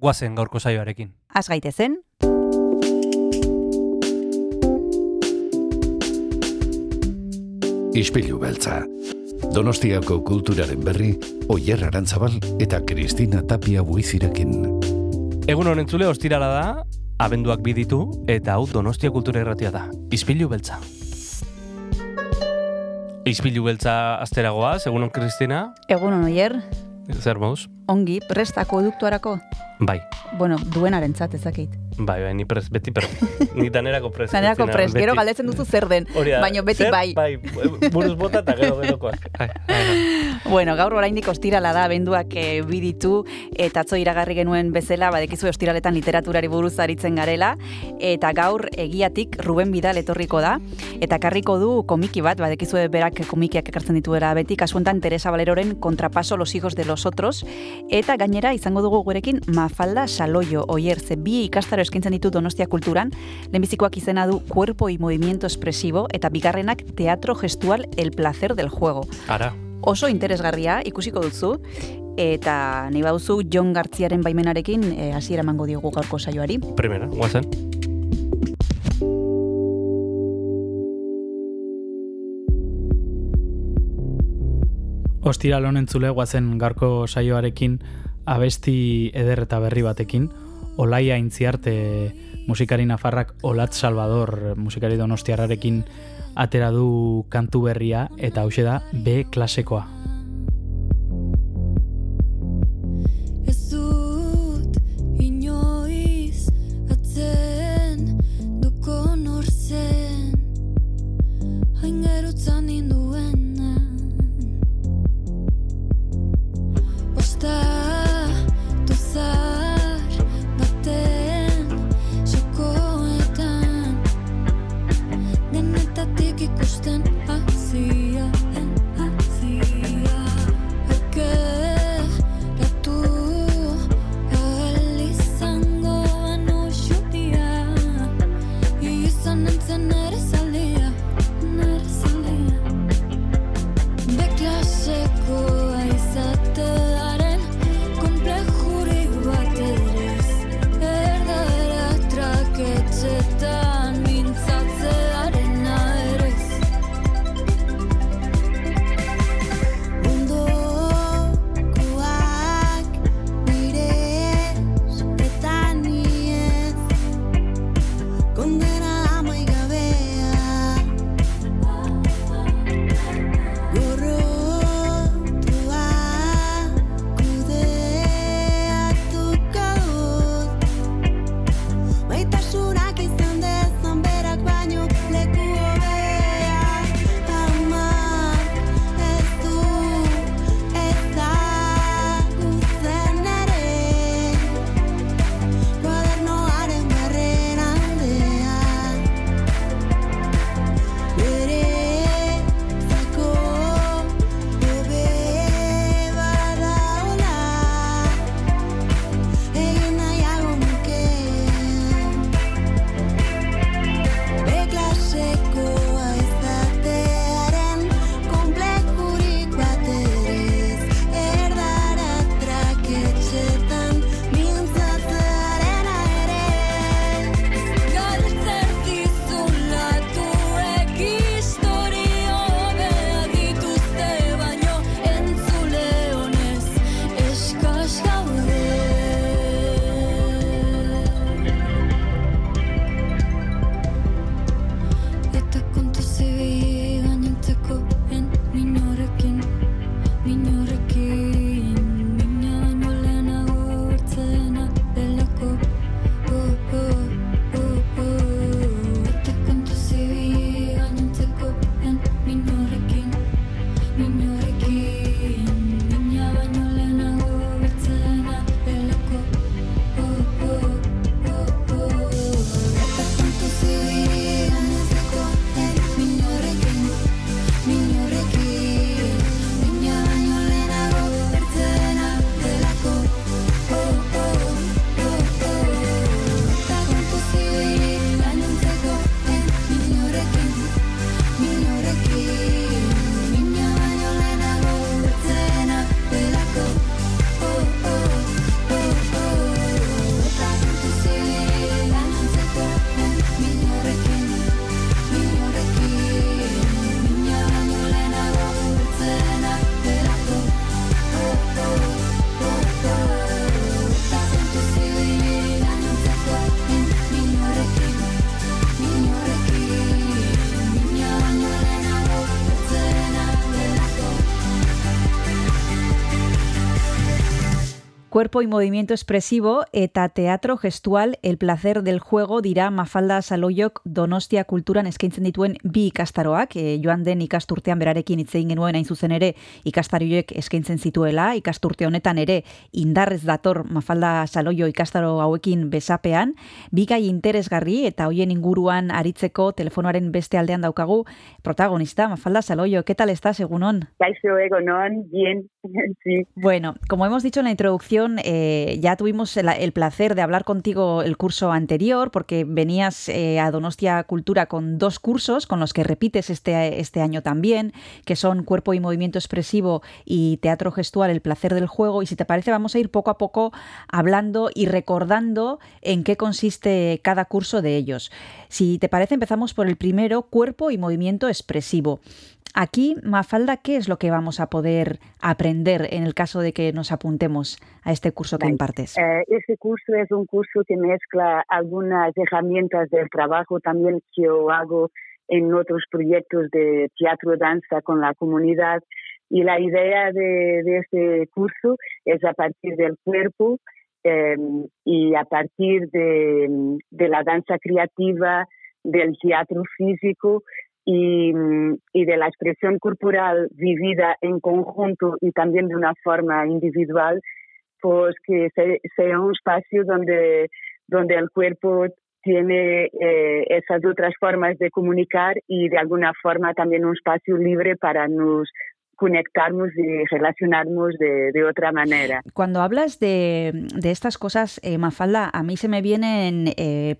guazen gaurko saioarekin. Az gaitezen, Ispilu beltza. Donostiako kulturaren berri, Oyer Arantzabal eta Kristina Tapia buizirekin. Egun honen zule, ostirala da, abenduak biditu, eta hau Donostia kultura irratia da. Izpilu beltza. Izpilu beltza asteragoa, egunon Kristina, egun oier, zer mauz? ongi, prestako eduktuarako. Bai, Bueno, duenaren ezakit. Bai, bai, ni prez, beti prez. Ni danerako prez. Kristina, prest, gero galdetzen duzu zer den. Baino beti Zer? bai. Bai, buruz bota eta gero gerokoak. Ai, ai, ai. Bueno, gaur oraindik ostirala da, benduak e, biditu, eta atzo iragarri genuen bezala, badekizu ostiraletan literaturari buruz aritzen garela, eta gaur egiatik Ruben Bidal etorriko da, eta karriko du komiki bat, badekizu berak komikiak ekartzen dituera beti, kasuentan Teresa Valeroren Contrapaso los hijos de los otros, eta gainera izango dugu gurekin Mafalda Saloio, oier, ze bi ikastaro eskaintzen ditu Donostia kulturan, lehenbizikoak izena du Cuerpo y Movimiento Expresivo, eta bigarrenak Teatro Gestual El Placer del Juego. Ara, oso interesgarria ikusiko duzu. Eta nahi baduzu Jon Gartziaren baimenarekin eh, hasiera emango diogu gaurko saioari. primera, guazen. Ostiral honen zule guazen garko saioarekin abesti eder eta berri batekin, Olaia Intziarte musikari nafarrak Olat Salvador musikari donostiarrarekin atera du kantu berria eta hause da B klasekoa. understand Cuerpo y movimiento expresivo eta teatro gestual el placer del juego dira Mafalda Saloiok Donostia kulturan eskaintzen dituen bi ikastaroak, e, joan den ikasturtean berarekin hitz egin genuen hain zuzen ere ikastarioek eskaintzen zituela, ikasturte honetan ere indarrez dator Mafalda Saloio ikastaro hauekin besapean, bi gai interesgarri eta hoien inguruan aritzeko telefonoaren beste aldean daukagu protagonista Mafalda Saloio, ¿qué tal estás, egunon? Kaixo egonon, bien, sí. Bueno, como hemos dicho en la introducción, eh, ya tuvimos el, el, placer de hablar contigo el curso anterior, porque venías eh, a Donostia Cultura con dos cursos, con los que repites este, este año también, que son Cuerpo y Movimiento Expresivo y Teatro Gestual, El Placer del Juego. Y si te parece, vamos a ir poco a poco hablando y recordando en qué consiste cada curso de ellos. Si te parece, empezamos por el primero, Cuerpo y Movimiento Expresivo. Aquí, Mafalda, ¿qué es lo que vamos a poder aprender en el caso de que nos apuntemos a este curso que impartes? Eh, ese curso es un curso que mezcla algunas herramientas del trabajo también que yo hago en otros proyectos de teatro danza con la comunidad y la idea de, de este curso es a partir del cuerpo eh, y a partir de, de la danza creativa, del teatro físico y, y, de la expresión corporal vivida en conjunto y también de una forma individual, pues que se, sea un espacio donde, donde el cuerpo tiene eh, esas otras formas de comunicar y de alguna forma también un espacio libre para nos conectarnos y relacionarnos de, de otra manera. Cuando hablas de, de estas cosas, eh, Mafalda, a mí se me vienen eh,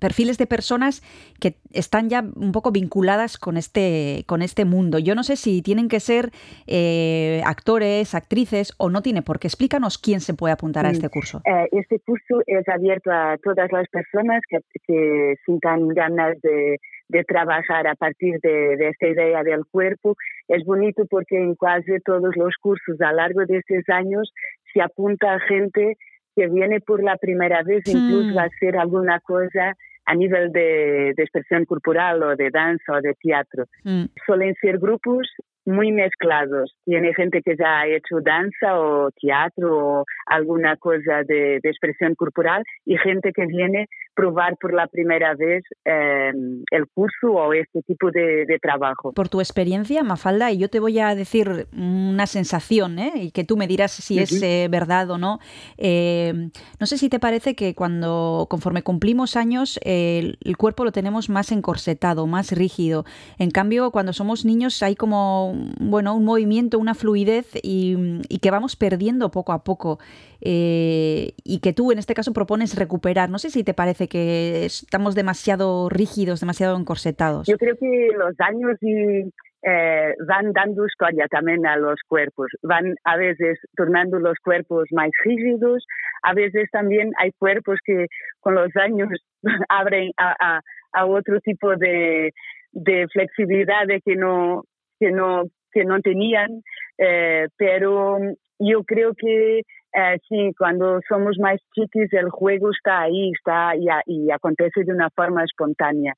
perfiles de personas que están ya un poco vinculadas con este, con este mundo. Yo no sé si tienen que ser eh, actores, actrices o no tiene por qué. Explícanos quién se puede apuntar a este curso. Eh, este curso es abierto a todas las personas que, que sientan ganas de, de trabajar a partir de, de, esta idea del cuerpo. Es bonito porque en casi todos los cursos a lo largo de estos años se apunta a gente que viene por la primera vez, incluso mm. a hacer alguna cosa a nivel de, de, expresión corporal o de danza o de teatro. Mm. Suelen ser grupos muy mezclados. Tiene gente que ya ha hecho danza o teatro o alguna cosa de, de expresión corporal y gente que viene probar por la primera vez eh, el curso o este tipo de, de, trabajo. Por tu experiencia, Mafalda, y yo te voy a decir una sensación ¿eh? y que tú me dirás si uh -huh. es eh, verdad o no. Eh, no sé si te parece que cuando, conforme cumplimos años, el, el cuerpo lo tenemos más encorsetado, más rígido. En cambio, cuando somos niños hay como bueno, un movimiento, una fluidez y, y que vamos perdiendo poco a poco eh, y que tú en este caso propones recuperar. No sé si te parece que estamos demasiado rígidos, demasiado encorsetados. Yo creo que los años y, eh, van dando historia también a los cuerpos, van a veces tornando los cuerpos más rígidos, a veces también hay cuerpos que con los años abren a, a, a otro tipo de, de flexibilidad de que no que no que no tenían, eh, pero yo creo que eh, sí, cuando somos más chiquis el juego está ahí, está y, y acontece de una forma espontánea.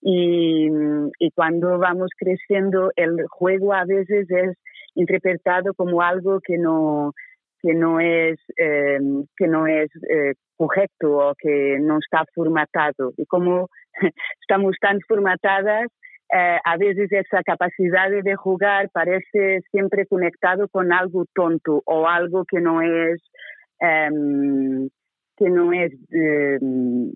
Y, cuando vamos creciendo, el juego a veces es interpretado como algo que no que no es eh, que no es eh, correcto o que no está formatado y como estamos tan formatadas eh, a veces esa capacidad de jugar parece siempre conectado con algo tonto o algo que no es um, que no es um,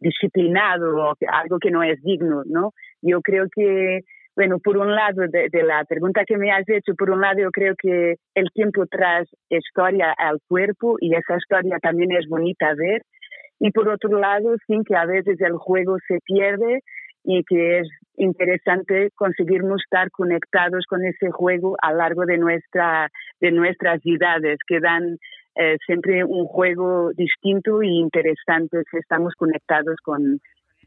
disciplinado o algo que no es digno, ¿no? Yo creo que, bueno, por un lado de, de, la pregunta que me has hecho, por un lado yo creo que el tiempo tras historia al cuerpo y esa historia también es bonita ver y por otro lado, sí que a veces el juego se pierde y que es interesante conseguirnos estar conectados con ese juego a lo largo de, nuestra, de nuestras vidas, que dan eh, siempre un juego distinto y interesante si estamos conectados con,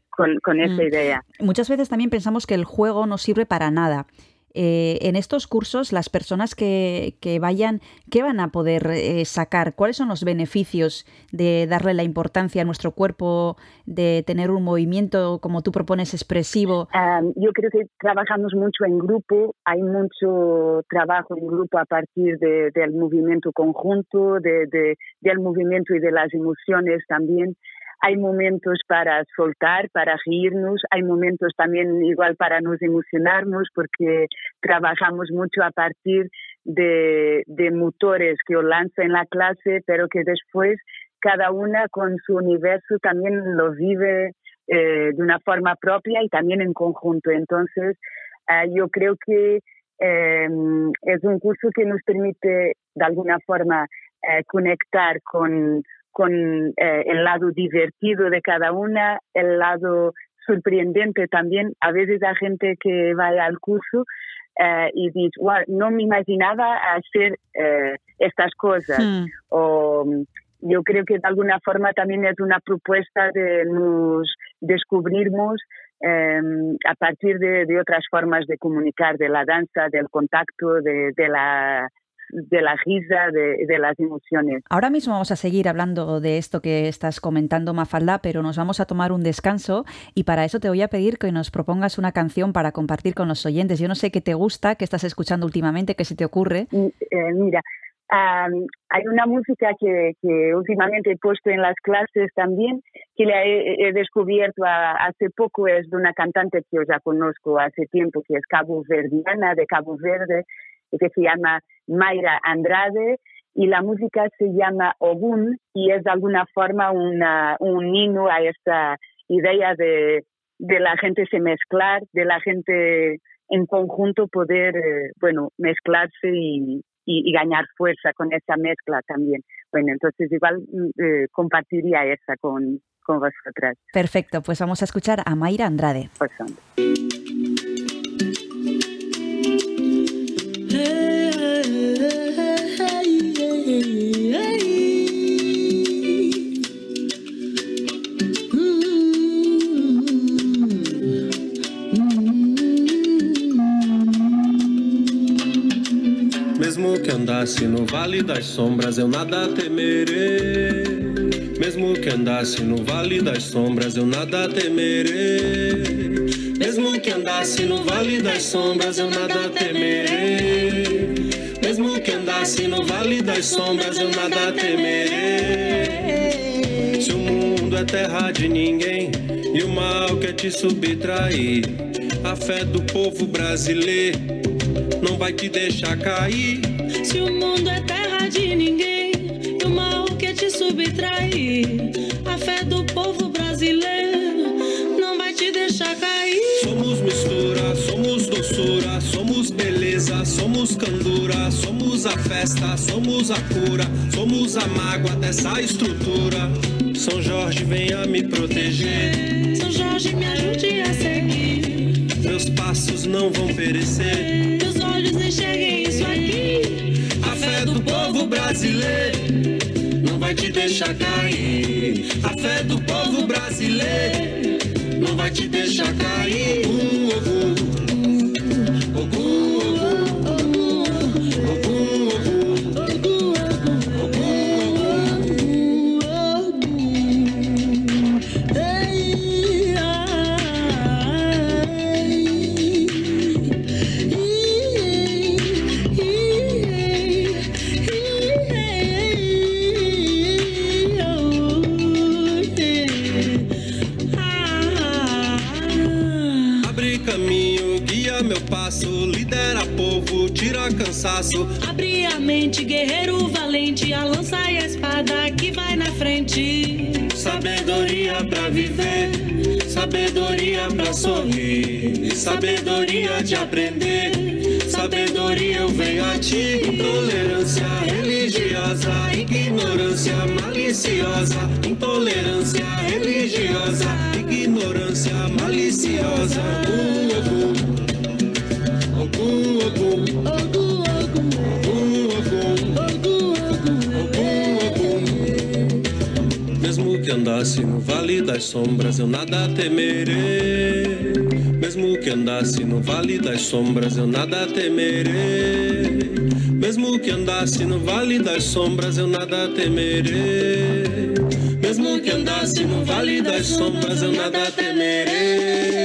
con, con esa mm. idea. Muchas veces también pensamos que el juego no sirve para nada. Eh, en estos cursos, las personas que, que vayan, ¿qué van a poder eh, sacar? ¿Cuáles son los beneficios de darle la importancia a nuestro cuerpo, de tener un movimiento, como tú propones, expresivo? Yo creo que trabajamos mucho en grupo, hay mucho trabajo en grupo a partir de, del movimiento conjunto, de, de, del movimiento y de las emociones también. Hay momentos para soltar, para reírnos, hay momentos también igual para nos emocionarnos porque trabajamos mucho a partir de, motores que os lanza en la clase, pero que después cada una con su universo también lo vive eh, de una forma propia y también en conjunto. Entonces, eh, yo creo que eh, es un curso que nos permite de alguna forma eh, conectar con, con eh, el lado divertido de cada una, el lado sorprendente también. A veces hay gente que va al curso eh, y dice, wow, no me imaginaba hacer eh, estas cosas. Hmm. O yo creo que de alguna forma también es una propuesta de nos descubrirnos eh, a partir de, de otras formas de comunicar, de la danza, del contacto, de, de la de la risa, de, de, las emociones. Ahora mismo vamos a seguir hablando de esto que estás comentando, Mafalda, pero nos vamos a tomar un descanso y para eso te voy a pedir que nos propongas una canción para compartir con los oyentes. Yo no sé qué te gusta, qué estás escuchando últimamente, qué se te ocurre. Eh, mira, um, hay una música que, que, últimamente he puesto en las clases también, que la he, he descubierto a, hace poco, es de una cantante que yo ya conozco hace tiempo, que es Cabo Verdiana, de Cabo Verde, que se llama Mayra Andrade y la música se llama Ogun y es de alguna forma una, un himno a esta idea de, de la gente se mezclar, de la gente en conjunto poder, eh, bueno, mezclarse y, y, y, ganar fuerza con esa mezcla también. Bueno, entonces igual eh, compartiría esa con, con vosotras. Perfecto, pues vamos a escuchar a Mayra Andrade. Pues Mesmo que andasse no vale das sombras, eu nada temerei. Mesmo que andasse no vale das sombras, eu nada temerei. Mesmo que andasse no vale das sombras, eu nada temerei. Mesmo que andasse no vale das sombras, eu nada temerei. Se o mundo é terra de ninguém e o mal quer te subtrair, a fé do povo brasileiro não vai te deixar cair. Se o mundo é terra de ninguém e o mal quer te subtrair, a fé do povo brasileiro não vai te deixar cair. Somos mistura, somos doçura, somos beleza, somos candura, somos a festa, somos a cura, somos a mágoa dessa estrutura. São Jorge, venha me proteger. São Jorge, me ajude a seguir. Meus passos não vão perecer. Meus olhos enxerguem isso aqui. Brasileiro não vai te deixar cair. A fé do povo brasileiro não vai te deixar cair. Um, Guerreiro valente, a lança e a espada que vai na frente. Sabedoria pra viver, sabedoria pra sorrir, sabedoria de aprender, sabedoria eu venho a ti. Intolerância religiosa, ignorância maliciosa, intolerância religiosa, ignorância maliciosa. Ogum, ogum, ogum, ogum, que andasse no vale das sombras, eu nada temerei. Mesmo que andasse no vale das sombras, eu nada temerei. Mesmo que andasse no vale das sombras, eu nada temerei. Mesmo que andasse no vale das sombras, eu nada temerei.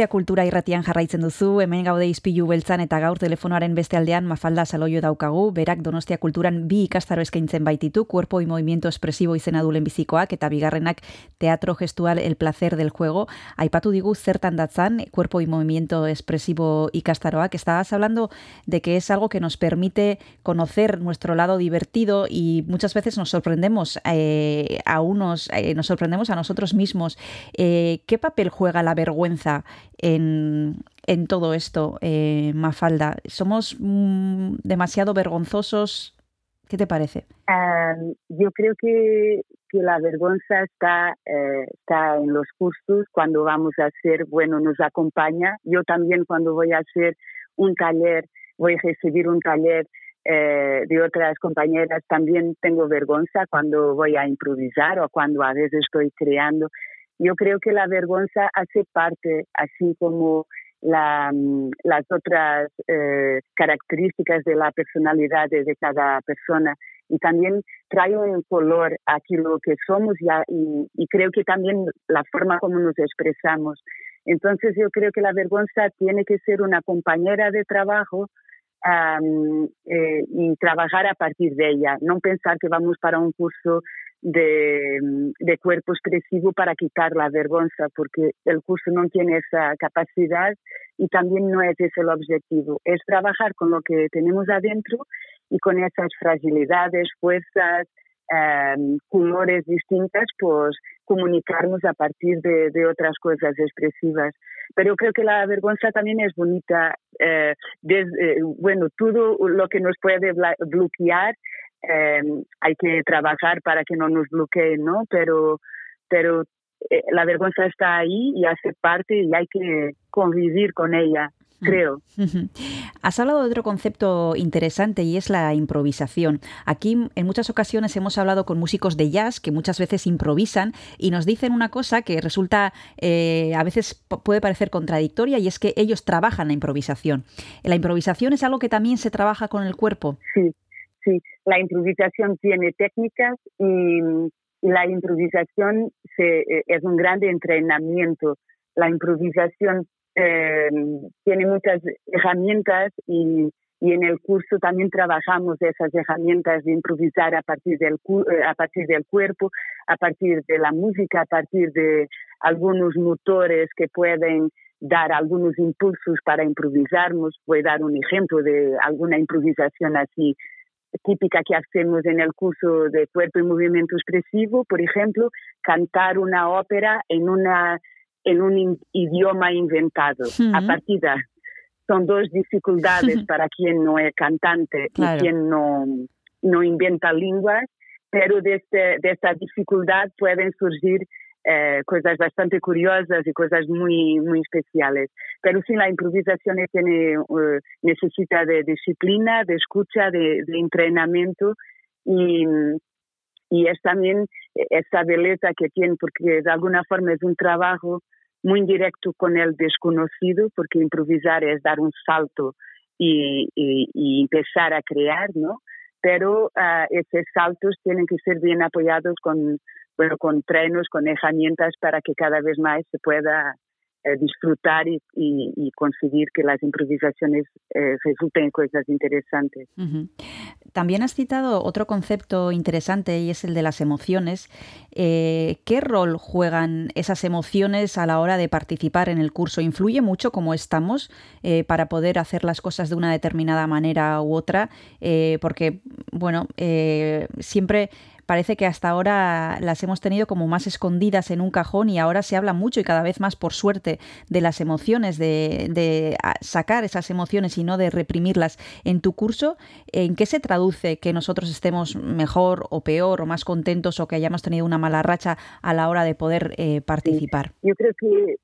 Donostia kultura irratian jarraitzen duzu, hemen gaude izpilu beltzan eta gaur telefonoaren beste aldean Mafalda Saloio daukagu, berak Donostia kulturan bi ikastaro eskaintzen baititu, Cuerpo y Movimiento Expresivo izena du bizikoak eta bigarrenak Teatro Gestual El Placer del Juego. Aipatu digu zertan datzan Cuerpo y Movimiento Expresivo ikastaroak. Estabas hablando de que es algo que nos permite conocer nuestro lado divertido y muchas veces nos sorprendemos eh, a unos, eh, nos sorprendemos a nosotros mismos. Eh, ¿Qué papel juega la vergüenza en, en todo esto, eh, Mafalda? ¿Somos mm, demasiado vergonzosos? ¿Qué te parece? Um, yo creo que, que la vergüenza está, eh, está en los cursos cuando vamos a hacer, bueno, nos acompaña. Yo también cuando voy a hacer un taller, voy a recibir un taller eh, de otras compañeras, también tengo vergüenza cuando voy a improvisar o cuando a veces estoy creando. Yo creo que la vergüenza hace parte, así como la, mm, las otras eh, características de la personalidad de, cada persona y también trae un color aquí lo que somos ya, y, y, creo que también la forma como nos expresamos. Entonces yo creo que la vergüenza tiene que ser una compañera de trabajo um, eh, y trabajar a partir de ella, no pensar que vamos para un curso de, de, cuerpo expresivo para quitar la vergüenza, porque el curso no tiene esa capacidad y también no es ese el objetivo. Es trabajar con lo que tenemos adentro y con esas fragilidades, fuerzas, eh, colores distintas, pues comunicarnos a partir de, de, otras cosas expresivas. Pero creo que la vergüenza también es bonita. Eh, desde, bueno, todo lo que nos puede bloquear eh, hay que trabajar para que no nos bloqueen, ¿no? Pero, pero eh, la vergüenza está ahí y hace parte y hay que convivir con ella creo. Has hablado de otro concepto interesante y es la improvisación. Aquí en muchas ocasiones hemos hablado con músicos de jazz que muchas veces improvisan y nos dicen una cosa que resulta eh, a veces puede parecer contradictoria y es que ellos trabajan la improvisación. ¿La improvisación es algo que también se trabaja con el cuerpo? Sí, sí. La improvisación tiene técnicas y, la improvisación se, eh, es un gran entrenamiento. La improvisación eh, tiene muchas herramientas y, y, en el curso también trabajamos esas herramientas de improvisar a partir, del, eh, a partir del cuerpo, a partir de la música, a partir de algunos motores que pueden dar algunos impulsos para improvisarnos. Voy a dar un ejemplo de alguna improvisación así típica que hacemos en el curso de cuerpo y movimiento expresivo, por ejemplo, cantar una ópera en una en un idioma inventado. Uh -huh. A partir de son dos dificultades uh -huh. para quien no es cantante claro. y quien no, no inventa lenguas, pero de, este, de esta dificultad pueden surgir eh, cosas bastante curiosas y cosas muy, muy especiales. Pero sí, la improvisación tiene, uh, necesita de disciplina, de escucha, de, de entrenamiento y, y es también esa belleza que tiene, porque de alguna forma es un trabajo muy directo con el desconocido, porque improvisar es dar un salto y, y, y empezar a crear, ¿no? Pero uh, esos saltos tienen que ser bien apoyados con, bueno, con trenos, con herramientas para que cada vez más se pueda eh, disfrutar y, y- y conseguir que las improvisaciones eh, resulten en cosas interesantes. Ujú. También has citado otro concepto interesante y es el de las emociones. Eh, ¿Qué rol juegan esas emociones a la hora de participar en el curso? ¿Influye mucho cómo estamos eh, para poder hacer las cosas de una determinada manera u otra? Eh, porque, bueno, eh, siempre parece que hasta ahora las hemos tenido como más escondidas en un cajón y ahora se habla mucho y cada vez más, por suerte, de las emociones, de, de ah, sacar esas emociones y no de reprimirlas. En tu curso, ¿en qué se traduce que nosotros estemos mejor o peor o más contentos o que hayamos tenido una mala racha a la hora de poder eh, participar? Yo creo que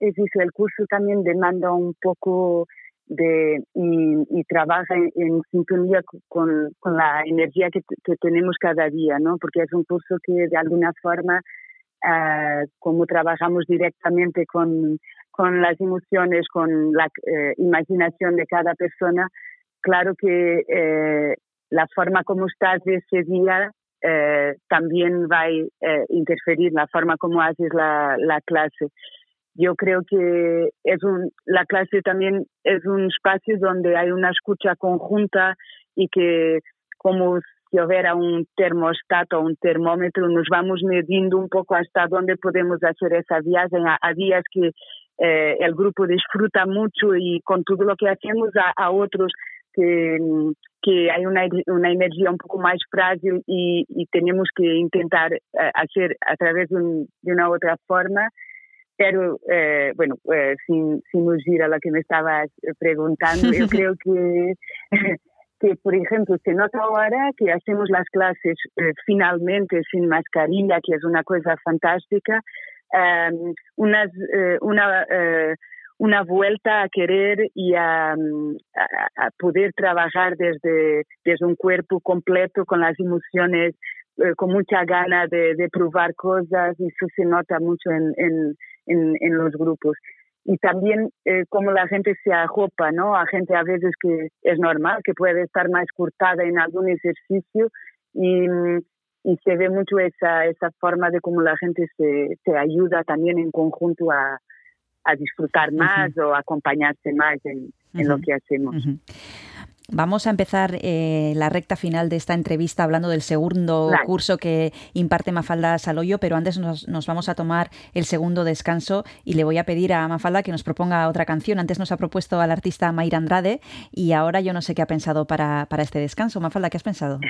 es eso, el curso también demanda un poco de y, y trabaja en, en sintonía con, con la energía que, que tenemos cada día, ¿no? Porque es un curso que de alguna forma, ah, como trabajamos directamente con, con las emociones, con la eh, imaginación de cada persona, claro que eh, la forma como estás ese día eh, también va a eh, interferir la forma como haces la, la clase. Yo creo que es un, la clase también es un espacio donde hay una escucha conjunta y que como si hubiera un termostato, un termómetro, nos vamos midiendo un poco hasta dónde podemos hacer esa viaje. A, a días que eh, el grupo disfruta mucho y con todo lo que hacemos a, a otros que, que hay una, una energía un poco más frágil y, y tenemos que intentar eh, hacer a través de, un, de una otra forma. Pero, eh, bueno, eh, sin, sin ir a lo que me estabas preguntando, yo creo que, que, por ejemplo, se nota ahora que hacemos las clases eh, finalmente sin mascarilla, que es una cosa fantástica, um, unas, eh, una, eh, una vuelta a querer y a, a, a poder trabajar desde, desde un cuerpo completo con las emociones eh, con mucha gana de, de, probar cosas y eso se nota mucho en, en, en, en los grupos. Y también eh, como la gente se ajopa, ¿no? A gente a veces que es normal, que puede estar más cortada en algún ejercicio y, y se ve mucho esa, esa forma de cómo la gente se, se ayuda también en conjunto a, a disfrutar más uh -huh. o acompañarse más en, en uh -huh. lo que hacemos. Uh -huh. Vamos a empezar eh, la recta final de esta entrevista hablando del segundo Claro. curso que imparte Mafalda Saloyo, pero antes nos, nos vamos a tomar el segundo descanso y le voy a pedir a Mafalda que nos proponga otra canción. Antes nos ha propuesto al artista Mayra Andrade y ahora yo no sé qué ha pensado para, para este descanso. Mafalda, ¿qué has pensado?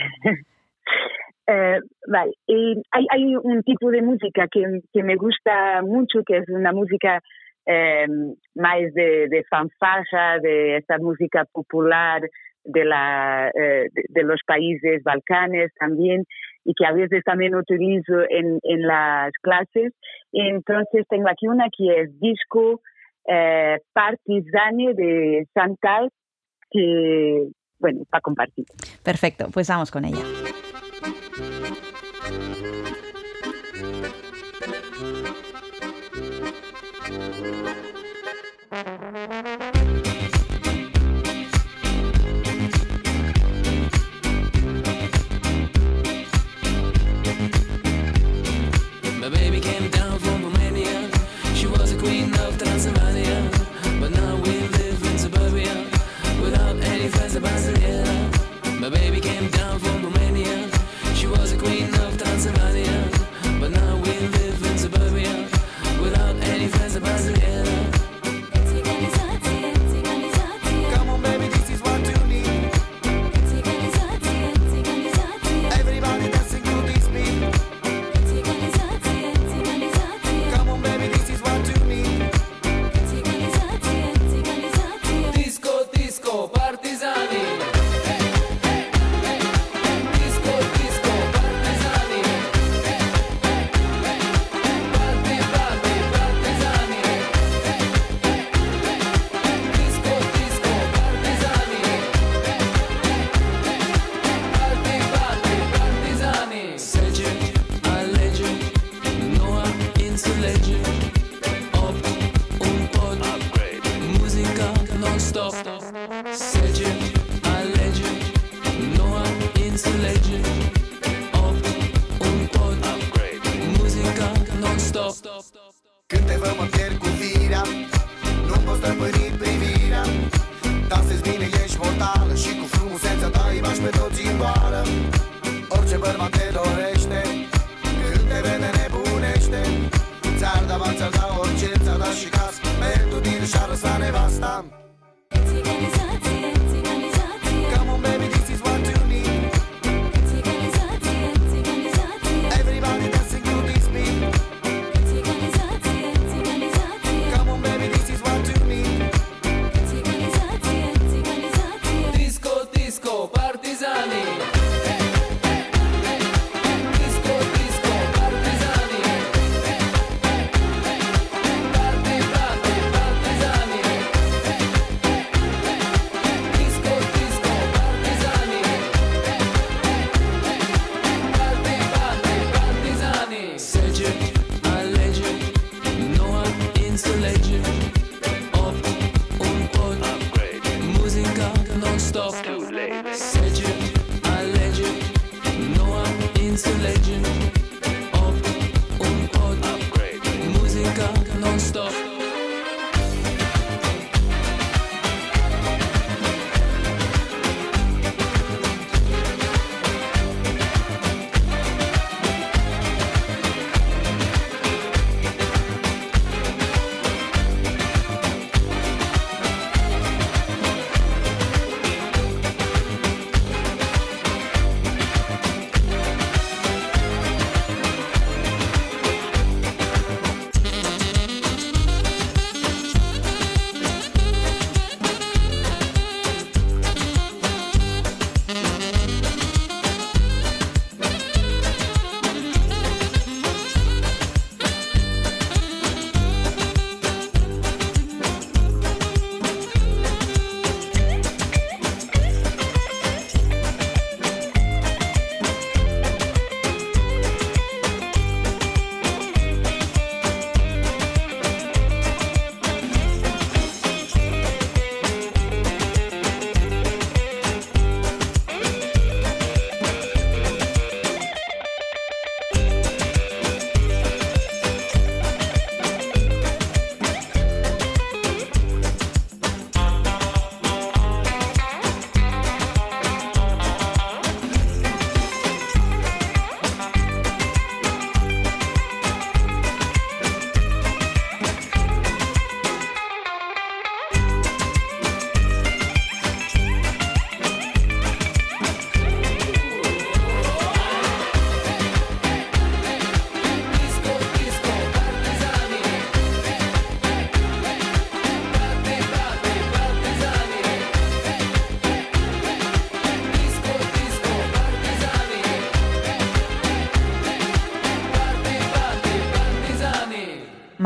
Eh, vale, y hay, hay un tipo de música que, que me gusta mucho, que es una música eh, más de, de fanfarra, de esta música popular de, la, eh, de, los países balcanes también, y que a veces también utilizo en, en las clases. Entonces tengo aquí una que es disco eh, de Santal, que, bueno, para compartir. Perfecto, pues vamos con ella. Baby came down from Romania. She was a queen of Transylvania.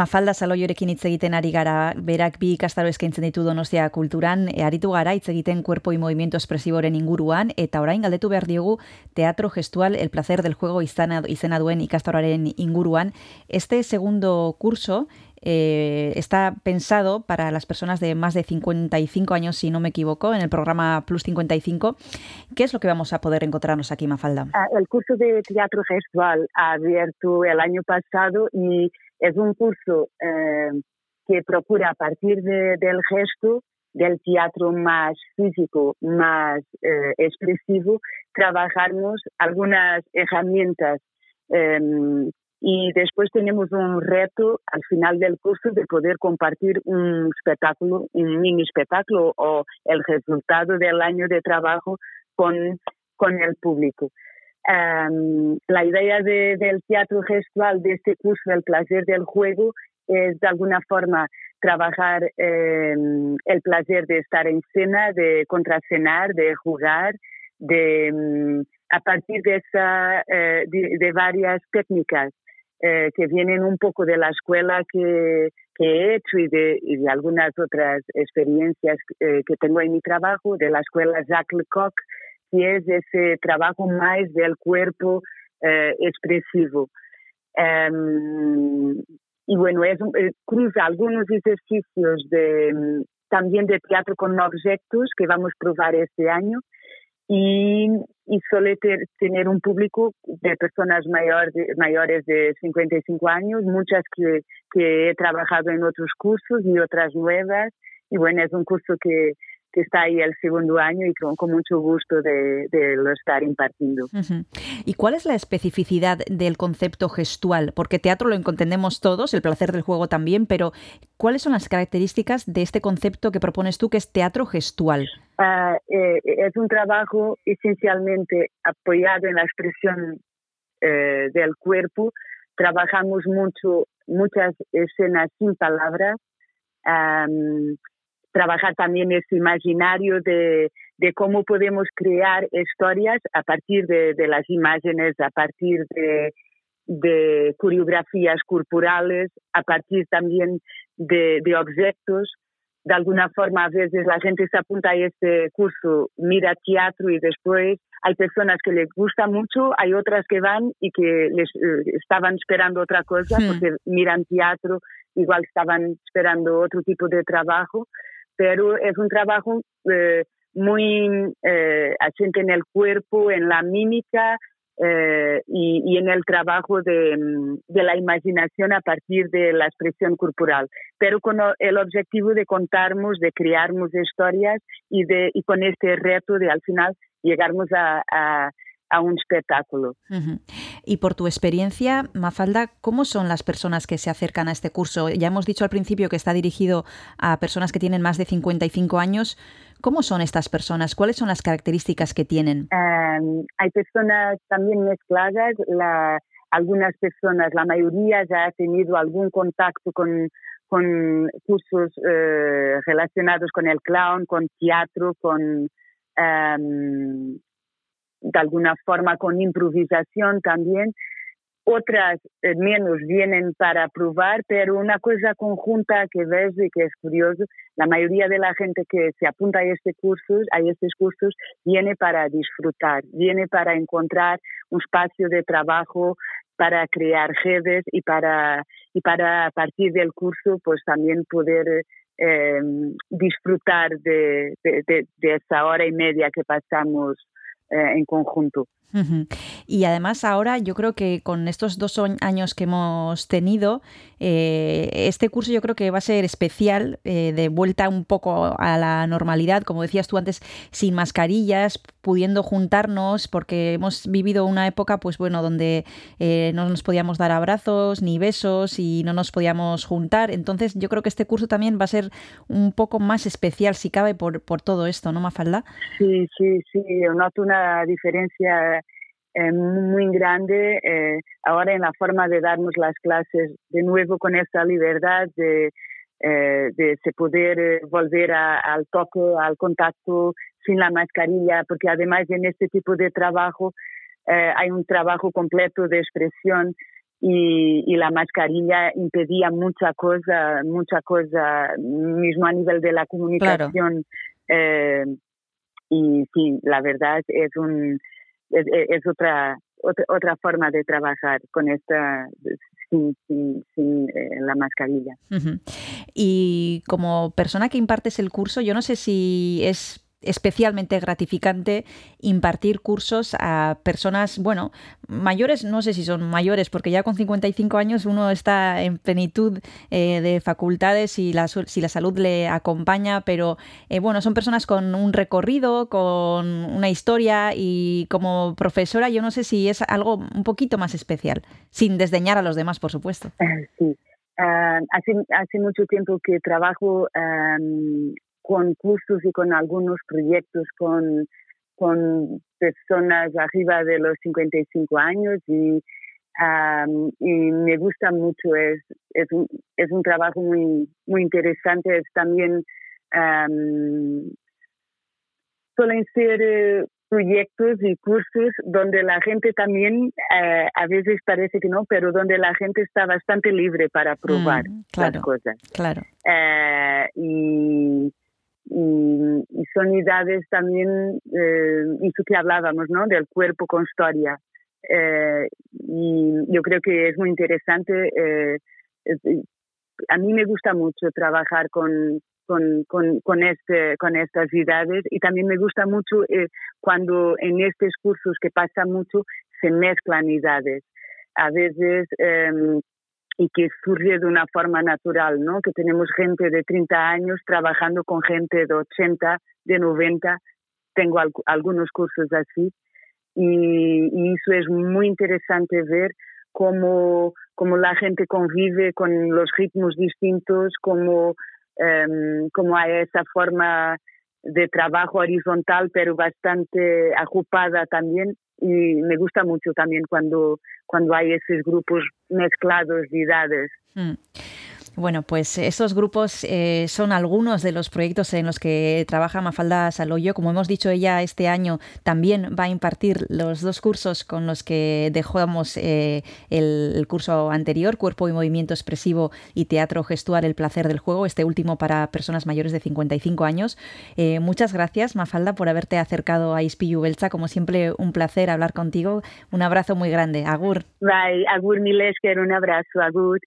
Mafalda Saloiorekin hitz egiten ari gara, berak bi ikastaro eskaintzen ditu Donostia kulturan, e, aritu gara hitz egiten cuerpo y movimiento expresiboren inguruan, eta orain galdetu behar diogu teatro gestual el placer del juego izana, izena duen ikastaroaren inguruan. Este segundo curso eh, está pensado para las personas de más de 55 años, si no me equivoco, en el programa Plus 55. ¿Qué es lo que vamos a poder encontrarnos aquí, Mafalda? Ah, El curso de teatro gestual ha abierto el año pasado y es un curso eh, que procura a partir de- del gesto, del teatro más físico, más eh, expresivo, trabajarnos algunas herramientas eh, y después tenemos un reto al final del curso de poder compartir un espectáculo, un mini espectáculo o el resultado del año de trabajo con el público. Em, la idea de- del teatro gestual de este curso, El placer del juego, es de alguna forma trabajar em, el placer de estar en escena, de contracenar, de jugar, de em, a partir de esa eh, de, de varias técnicas eh, que vienen un poco de la escuela que, que he hecho y de, y de algunas otras experiencias eh, que tengo en mi trabajo, de la escuela Jacques Lecoq, que es ese trabajo más del cuerpo eh, expresivo. Em, y bueno, es, eh, cruza algunos ejercicios de, mm, también de teatro con objetos que vamos a probar este año y, y suele ter- tener un público de personas mayores de 55 años, muchas que, que he trabajado en otros cursos y otras nuevas y bueno, es un curso que, que está ahí el segundo año y con, con mucho gusto de, de lo estar impartiendo. Ujú. ¿Y cuál es la especificidad del concepto gestual? Porque teatro lo entendemos todos, el placer del juego también, pero ¿cuáles son las características de este concepto que propones tú, que es teatro gestual? Ah, eh, es un trabajo esencialmente apoyado en la expresión eh, del cuerpo. Trabajamos mucho, muchas escenas sin palabras. Am, trabajar también ese imaginario de, de cómo podemos crear historias a partir de, de las imágenes, a partir de, de coreografías corporales, a partir también de, de objetos. De alguna forma, a veces la gente se apunta a este curso, mira teatro y después hay personas que les gusta mucho, hay otras que van y que les eh, estaban esperando otra cosa Hmm. porque miran teatro, igual estaban esperando otro tipo de trabajo, pero es un trabajo eh, muy eh, en el cuerpo, en la mímica eh, y, en el trabajo de, mm, de la imaginación a partir de la expresión corporal, pero con el objetivo de contarnos, de crearnos historias y, de, y con este reto de al final llegarnos a, a un espectáculo. Ujú. Y por tu experiencia, Mafalda, ¿cómo son las personas que se acercan a este curso? Ya hemos dicho al principio que está dirigido a personas que tienen más de 55 años. ¿Cómo son estas personas? ¿Cuáles son las características que tienen? Um, hay personas también mezcladas, la, algunas personas, la mayoría ya ha tenido algún contacto con, con cursos eh, relacionados con el clown, con teatro, con um, de alguna forma con improvisación también. Otras eh, menos vienen para probar, pero una cosa conjunta que ves y que es curioso, la mayoría de la gente que se apunta a este curso, a estos cursos, viene para disfrutar, viene para encontrar un espacio de trabajo, para crear redes y para y para a partir del curso, pues también poder eh, disfrutar de, de, de, de esa hora y media que pasamos eh, en conjunto. Y además ahora yo creo que con estos dos años que hemos tenido, eh, este curso yo creo que va a ser especial, eh, de vuelta un poco a la normalidad, como decías tú antes, sin mascarillas, pudiendo juntarnos, porque hemos vivido una época, pues bueno, donde eh, no nos podíamos dar abrazos ni besos y no nos podíamos juntar. Entonces yo creo que este curso también va a ser un poco más especial, si cabe, por, por todo esto, ¿no, Mafalda? Sí, sí, sí, noto una diferencia eh, muy grande eh, ahora en la forma de darnos las clases, de nuevo con esta libertad de, eh, de poder eh, volver a- al toque, al contacto sin la mascarilla, porque además en este tipo de trabajo eh, hay un trabajo completo de expresión y, y la mascarilla impedía mucha cosa, mucha cosa, mismo a nivel de la comunicación. eh, y sí, la verdad es un es, otra, otra otra forma de trabajar con esta sin, sin, sin eh, la mascarilla. Y como persona que impartes el curso, yo no sé si es especialmente gratificante impartir cursos a personas, bueno, mayores, no sé si son mayores, porque ya con 55 años uno está en plenitud eh, de facultades y la, si la salud le acompaña, pero eh, bueno, son personas con un recorrido, con una historia y como profesora yo no sé si es algo un poquito más especial, sin desdeñar a los demás, por supuesto. Eh, Sí. Ah, hace, hace mucho tiempo que trabajo con cursos y con algunos proyectos con, con personas arriba de los 55 años y, am, y me gusta mucho. Es, es, un, es un trabajo muy, muy interesante. Es también am, suelen ser eh, proyectos y cursos donde la gente también, eh, a veces parece que no, pero donde la gente está bastante libre para probar Mm, claro, las cosas. claro. Eh, y, y, y son idades también, eh, eso que hablábamos, ¿no? Del cuerpo con historia. Eh, y yo creo que es muy interesante. eh, es- a mí me gusta mucho trabajar con, con, con, con, este, con estas idades y también me gusta mucho eh, cuando en estos cursos que pasa mucho se mezclan idades. A veces em, y que surge de una forma natural, ¿no? Que tenemos gente de 30 años trabajando con gente de 80, de 90. Tengo al- algunos cursos así y, y eso es muy interesante ver cómo, cómo la gente convive con los ritmos distintos, cómo, em, cómo hay esa forma de trabajo horizontal, pero bastante agrupada también. Y me gusta mucho también cuando, cuando hay esos grupos mezclados de edades. Mm. Bueno, pues esos grupos eh, son algunos de los proyectos en los que trabaja Mafalda Saloyo. Como hemos dicho, ella este año también va a impartir los dos cursos con los que dejamos eh, el, curso anterior, Cuerpo y Movimiento Expresivo y Teatro Gestual, El Placer del Juego, este último para personas mayores de 55 años. Eh, muchas gracias, Mafalda, por haberte acercado a Ispilu Belcha. Como siempre, un placer hablar contigo. Un abrazo muy grande. Agur. Bye, Agur Milesker, un abrazo, Agur.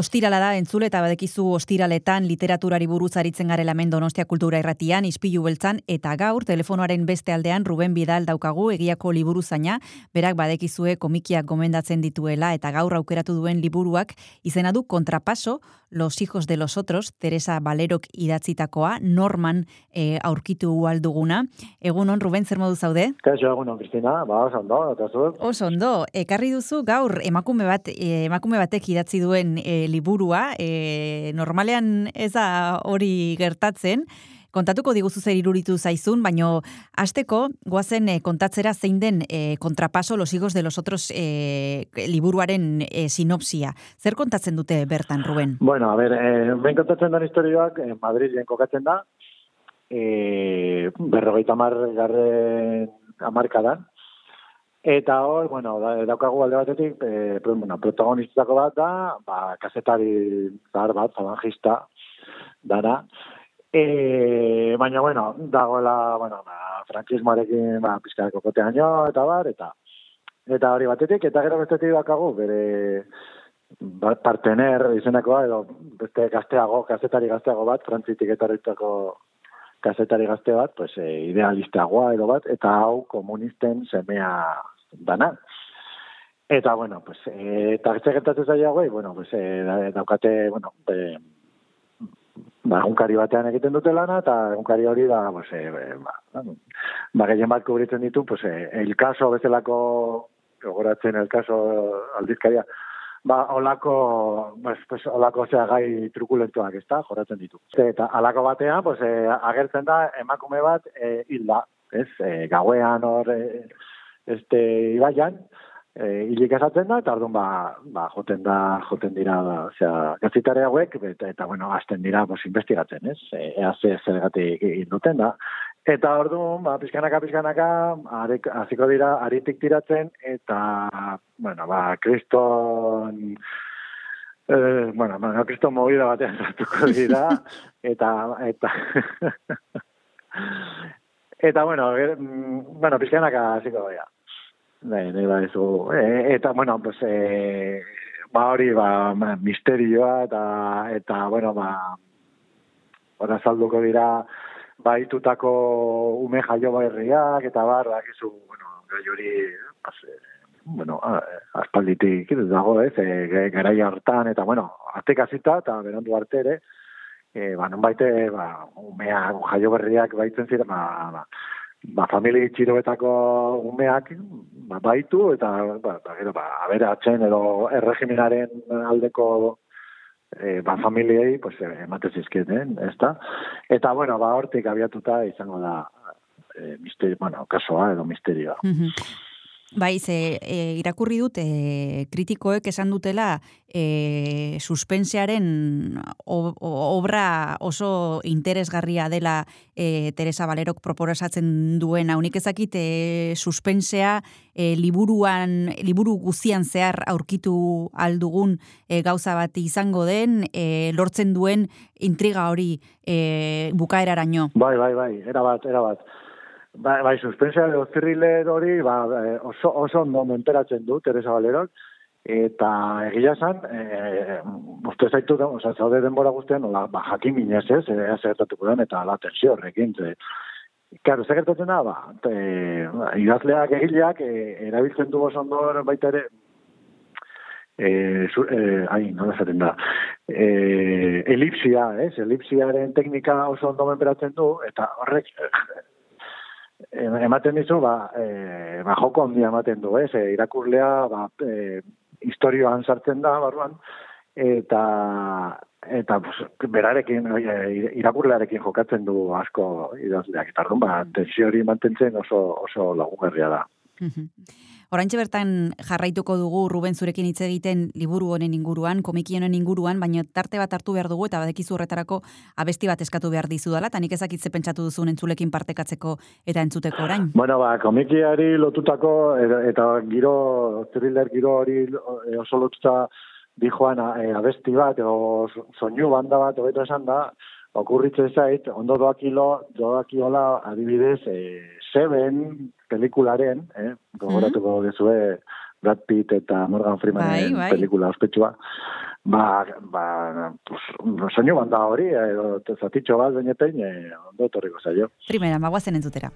Ostirala da entzule eta badekizu ostiraletan literaturari buruz aritzen garela hemen Donostia Kultura Irratian, Ispilu Beltzan eta gaur telefonoaren beste aldean Ruben Bidal daukagu egiako liburu zaina, berak badekizue komikiak gomendatzen dituela eta gaur aukeratu duen liburuak izena du Kontrapaso, Los hijos de los otros, Teresa Valerok idatzitakoa, Norman eh, aurkitu alduguna. Egunon, Ruben, zer modu zaude? Kaixo, egunon, Kristina, ba, oso ondo, eta? Oso ondo, ekarri duzu gaur emakume bat eh, emakume batek idatzi duen eh, liburua, eh, normalean ez da hori gertatzen, kontatuko diguzu zer iruritu zaizun, baino hasteko goazen eh, kontatzera zein den eh, kontrapaso los higos de los otros eh, liburuaren eh, sinopsia. Zer kontatzen dute bertan, Ruben? Bueno, a ver, eh, ben kontatzen den historioak eh, Madrilen kokatzen da, eh, berrogeita mar garren amarkadan, Eta hor, bueno, da, daukagu alde batetik, pro- bueno, protagonistako bat da, ba, kasetari zahar bat, falangista, dara. E, baina, bueno, dagoela, bueno, ba, frankismoarekin, ba, pizkareko kotean jo, eta bar, eta eta hori batetik, eta gero bestetik daukagu, bere ba, partener izenakoa, edo beste gazteago, kazetari gazteago bat, frantzitik etorritako kazetari gazte bat, pues, e, idealistagoa edo bat, eta hau komunisten semea dana. Eta, bueno, pues, e, eta zer gertatzen zaila bueno, pues, e, da- daukate, bueno, e, ba, egunkari batean egiten dute lana, eta egunkari hori da, pues, e, ba, ba, gehien bat kubritzen ditu, pues, e, el caso bezalako, gogoratzen el caso aldizkaria, ba, olako, pues, pues, olako zea gai trukulentuak, ez da, jorratzen ditu. Eta alako batean, pues, e, agertzen da, emakume bat e, hilda, ez, e, gauean hor, e, este, ibaian, e, hilik esaten da, eta orduan, ba, ba, joten da, joten dira, ba, osea, gazitare hauek, eta, eta, bueno, hasten dira, pues, investigatzen, ez, e, ea ze zergatik egin duten da. Eta orduan, ba, pizkanaka, pizkanaka, arek, hasiko dira, aritik tiratzen, eta, bueno, ba, kriston, eh, bueno, bueno, kriston movida batean sartuko dira, eta, eta, eta, bueno, ger, mm, bueno, pizkanaka hasiko dira. Bai, nahi badizu. E, eta, bueno, pues, e, ba hori, ba, misterioa, eta, eta, bueno, ba, ora salduko dira, baitutako ume jaio berriak, eta bar, bakizu, bueno, gai hori, pues, e, bueno, a- aspalditik dago, ez, e, garaia hortan, eta, bueno, arte kasita, eta berandu arte ere, e, ba, non baite, ba, umeak, jaio berriak baitzen ziren, ba, ba, ba, famili txiroetako umeak ba, baitu, eta, ba, ba, gero, ba, aberatzen edo erregimenaren aldeko e, ba, familiei, pues, e, ematen zizkieten, ez da? Eta, bueno, ba, hortik abiatuta izango da, e, misterio, bueno, kasoa edo misterioa. Mhm. Bai, ze e, irakurri dut e, kritikoek esan dutela e, suspensearen obra oso interesgarria dela e, Teresa Valerok proposatzen duena. Unik ezakit e, suspensea e, liburuan, liburu guzian zehar aurkitu aldugun e, gauza bat izango den, e, lortzen duen intriga hori e, bukaeraraino. Bai, bai, bai, era bat, bat. Bai, bai suspensea edo thriller hori ba, eh, oso, oso ondo menteratzen du Teresa Valerok, eta egia esan, e, uste zaitu, oza, zaude denbora guztian, nola, ba, jakin minez ez, ea zertatuko den, eta ala tensio horrekin, ze, Claro, zer gertatzen da, ba, e, idazleak egileak e, erabiltzen du oso ondo baita ere, e, zu, e, ai, nola esaten da, e, elipsia, ez, elipsiaren teknika oso ondo menperatzen du, eta horrek, ematen dizu, ba, e, ba joko handia ematen du, ez, e, irakurlea, ba, e, historioan sartzen da, barruan, eta eta pues, berarekin irakurlearekin jokatzen du asko idazleak. Eta ba tensio hori mantentzen oso oso lagungarria da. Oraintxe bertan jarraituko dugu Ruben zurekin hitz egiten liburu honen inguruan, komiki honen inguruan, baina tarte bat hartu behar dugu eta badekizu horretarako abesti bat eskatu behar dizudala, eta nik ezakitze pentsatu duzun entzulekin partekatzeko eta entzuteko orain. Bueno, ba, komikiari lotutako eta, eta giro thriller giro hori e, oso lotuta dijoan e, abesti bat edo so- soinu banda bat hobeto esan da okurritzen zait, ondo doakilo, doakiola adibidez, e, Seven pelikularen, eh, gogoratuko dezue Brad Pitt eta Morgan Freemanen Bai, bai. pelikula ospetsua. ba, ba, pues, soinu banda hori, edo zatitxo bat benetein, e, ondo etorriko zaio. Primera, magoazen entzutera.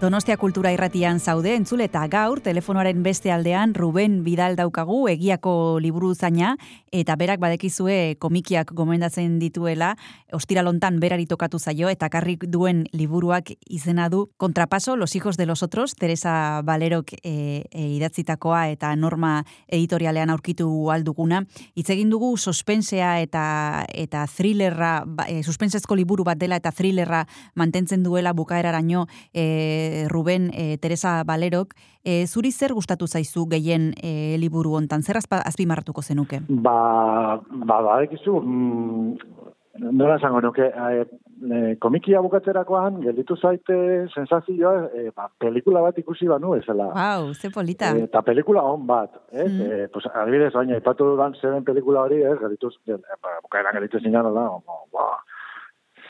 Donostia Kultura Irratian zaude entzule eta gaur telefonoaren beste aldean Ruben Bidal daukagu egiako liburu zaina eta berak badekizue komikiak gomendatzen dituela ostiralontan berari tokatu zaio eta karrik duen liburuak izena du Kontrapaso, Los hijos de los otros, Teresa Valerok e, e, idatzitakoa eta norma editorialean aurkitu alduguna. Hitz egin dugu suspensea eta eta thrillerra, ba, e, suspensezko liburu bat dela eta thrillerra mantentzen duela bukaeraraino e, Ruben e, Teresa Valerok. E, zuri zer gustatu zaizu gehien e, liburu hontan? Zer azpimarratuko zenuke? Ba, ba, badekizu, mm, nola esango nuke, e, e, komikia bukatzerakoan, gelditu zaite sensazioa, e, ba, pelikula bat ikusi banu ezela. Wow, ze polita. E, eta pelikula on bat, ez? Mm. E, pues, adibidez, baina, ipatu dudan zeren pelikula hori, ez? Gelditu, e, ba, bukaeran gelditu zinan, ba, ba,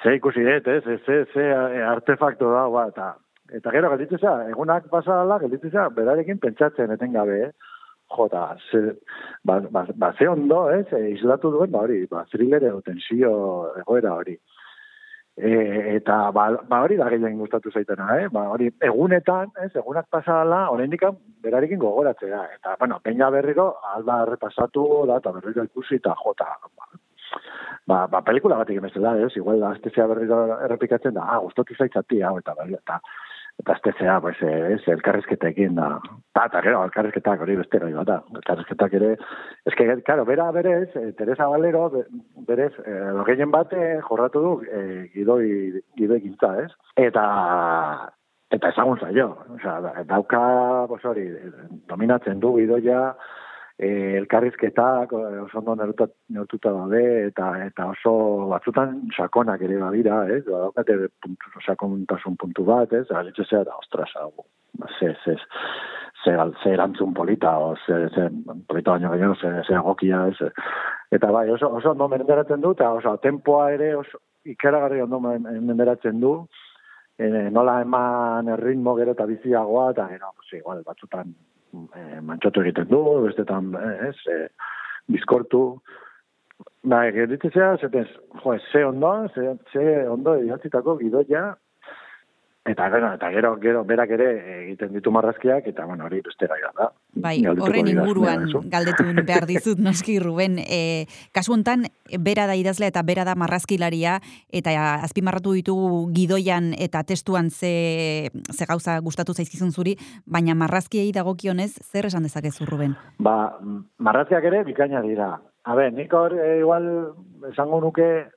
ze ikusi dut, ez? Ze, ze, ze artefakto da, ba, eta Eta gero, gelditu za, egunak pasala, gelditu za, berarekin pentsatzen etengabe, eh? Jota, ze, ba, ba, ba, ze ondo, ez, e, islatu duen, ba hori, ba, thriller edo tensio egoera hori. E, eta ba, ba hori da gehien gustatu zaitena, eh? Ba hori, egunetan, ez, egunak pasala, oraindik berarekin gogoratzea. Eta, bueno, peina berriro, alda errepasatu da, eta berriro ikusi, eta jota, ba, ba, ba pelikula bat egin bezala, ez? Igual, aztezea berriro errepikatzen da, ah, gustatu zaitzati, hau, eta, eta, eta aztezea, pues, eh, ez, elkarrizketekin da. Ta, eta gero, elkarrizketak hori beste gai bat da. Elkarrizketak ere, ez que, claro, bera berez, eh, Teresa Valero, be- berez, eh, gehien bat eh, jorratu du eh, gidoi, gidoi gintza, ez? Eta, eta ezagun zaio. Osea, da- dauka, pues hori, dominatzen du gidoia, eh, elkarrizketak eh, oso ondo neurtuta, daude eta eta oso batzutan sakonak ere badira, ez? Ba, daukate puntu, sakontasun puntu bat, ez? Alitze zera da, ostras, hau, ba, ze, ze, ze, erantzun polita, o ze, ze polita baino gehiago, ze, ze egokia, ez? Eta bai, oso, oso ondo menderatzen du, eta oso, tempoa ere oso ikaragarri ondo men- menderatzen du, e, nola eman erritmo gero eta biziagoa, eta gero, pues, igual, batzutan e, mantxotu egiten du, bestetan, eh, ez, e, bizkortu, Ba, gerritzea, zetez, jo, ze ondo, ze, ze ondo idatzitako gidoia, eta gero, eta gero, gero, berak ere egiten ditu marrazkiak, eta bueno, hori beste gai da. Bai, horren inguruan galdetu behar dizut noski Ruben. E, kasu hontan bera da idazlea eta bera da marrazkilaria eta azpimarratu ditugu gidoian eta testuan ze, ze gauza gustatu zaizkizun zuri, baina marrazkiei dagokionez zer esan dezakezu Ruben? Ba, marrazkiak ere bikaina dira. A ber, nik hor, e, igual, esango nuke,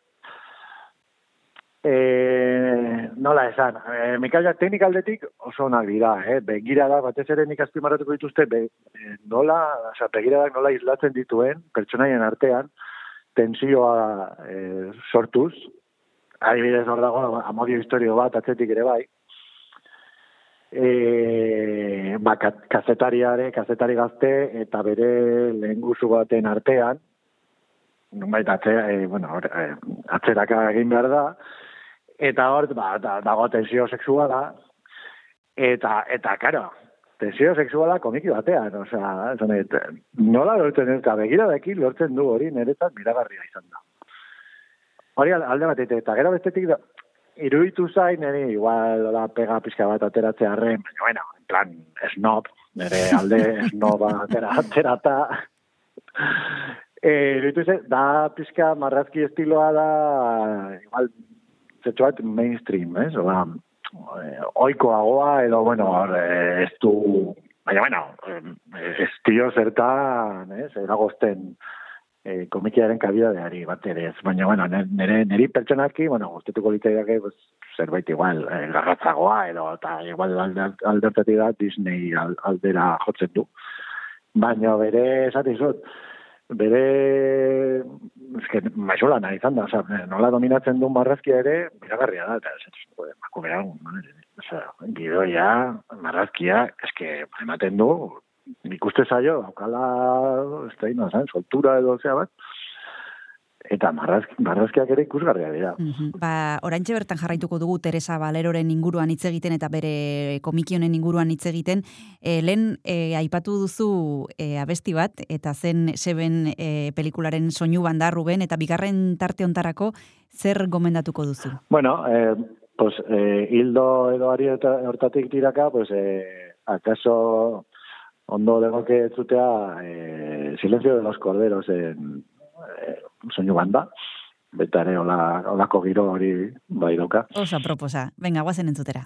e, nola esan, e, mikaiak teknikaldetik oso onak dira, eh? begira da, batez ere nik azpimarratuko dituzte, be, e, nola, oza, begiradak nola islatzen dituen, pertsonaien artean, tensioa e, sortuz, adibidez hor dago, amodio historio bat, atzetik ere bai, e, ba, ka- kazetariare, kazetari gazte, eta bere lehengusu baten artean, nunbait atzera, e, bueno, e, atzeraka egin behar da, eta hor, ba, da, dago tensio sexuala, eta, eta, karo, tensio sexuala komiki batean, osea, dut, nola lortzen ez, eta begiradekin lortzen du hori niretzat miragarria izan da. Hori al- alde batetik, eta gero bestetik da, iruditu zain, niri igual la pega pizka bat ateratzea arren, baina, bueno, en plan, snob, nire alde snoba atera, aterata, Eh, iruditu zain, da pizka marrazki estiloa da, igual, zetxo bat mainstream, ez? Ola, eh, oikoagoa, edo, bueno, eh, ez du, baina, bueno, eh, estilo zertan, ez? Eragozten, eh, komikiaren kabidadeari bat ere ez. Baina, bueno, nire, niri pertsonaki, bueno, guztetuko litzaidake, pues, zerbait igual, eh, garratzagoa, edo, eta igual alde, aldertatik da Disney al- aldera jotzen du. Baina bere, esate izut, bere, eske, maixola nahi izan da, oza, nola dominatzen duen marrazkia ere, miragarria da, eta ez, ez, bako bera, oza, gidoia, marrazkia, eske, ematen du, nik uste zaio, daukala, ez da, no, zan, soltura edo zea bat, eta marrazki, marrazkiak ere ikusgarria dira. Ba, oraintxe bertan jarraituko dugu Teresa Valeroren inguruan hitz egiten eta bere komikionen inguruan hitz egiten. E, lehen e, aipatu duzu e, abesti bat, eta zen seben e, pelikularen soinu banda Ruben, eta bigarren tarte ontarako zer gomendatuko duzu? Bueno, eh, pues, eh, hildo edo ari hortatik tiraka, pues, eh, acaso ondo legoke zutea eh, Silencio de los Corderos en eh, soinu banda, beta ere hola, holako giro hori bai dauka. Osa proposa. Venga, guazen entzutera.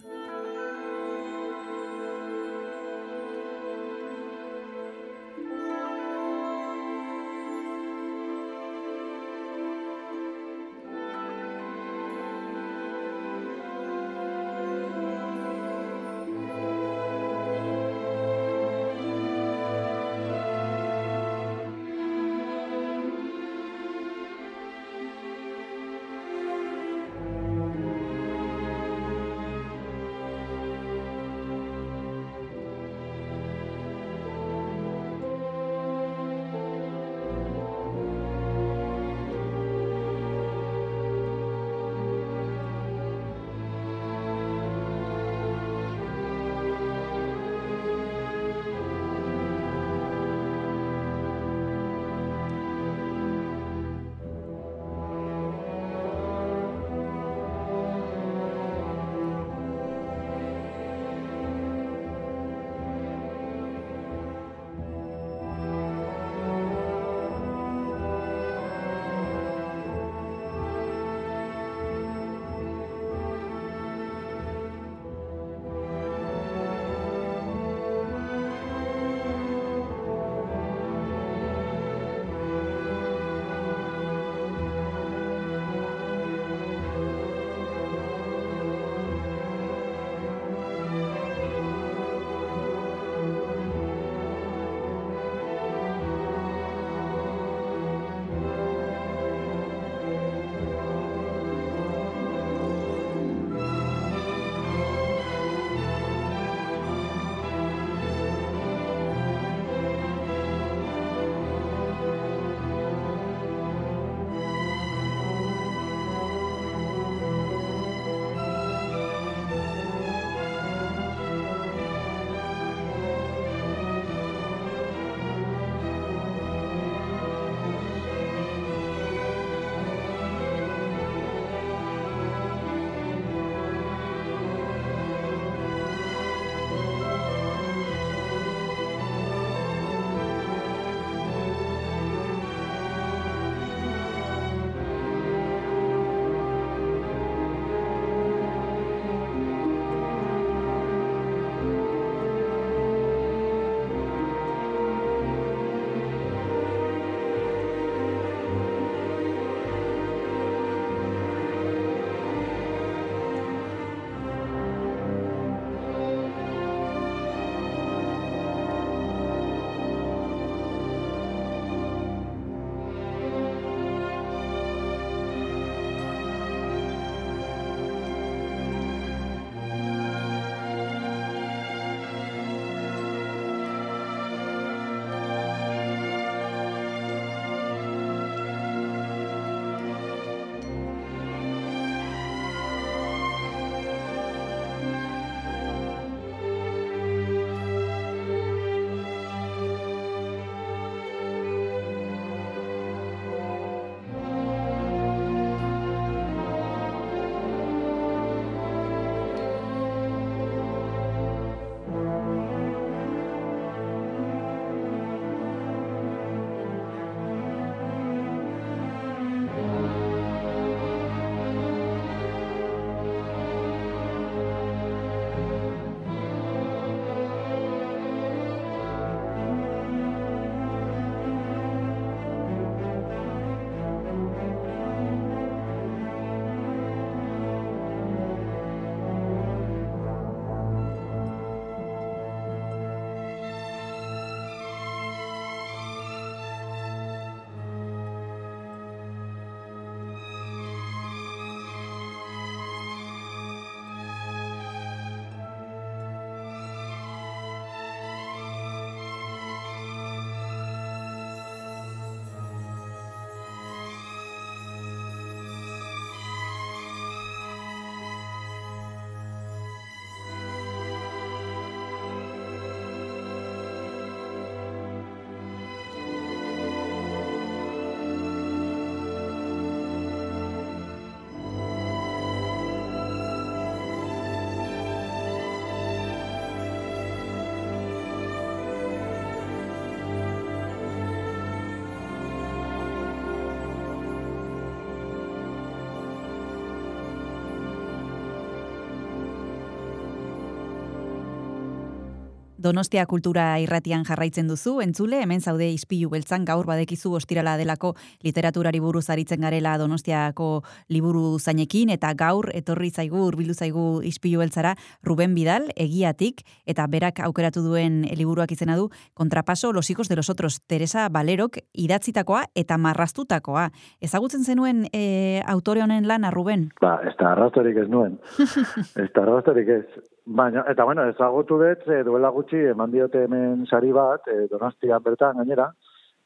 Donostia kultura irratian jarraitzen duzu, entzule, hemen zaude izpilu beltzan, gaur badekizu ostirala delako literaturari buruz aritzen garela Donostiako liburu zainekin, eta gaur etorri zaigu, urbildu zaigu izpilu beltzara, Ruben Bidal, egiatik, eta berak aukeratu duen liburuak izena du, kontrapaso los hijos de los otros, Teresa Valerok idatzitakoa eta marraztutakoa. Ezagutzen zenuen e, autore honen lana, Ruben? Ba, ez da arrastorik ez nuen. ez da arrastorik ez. Baina, eta bueno, ezagutu dut, e, duela gutxi, eman diote hemen sari bat, e, donostian bertan gainera,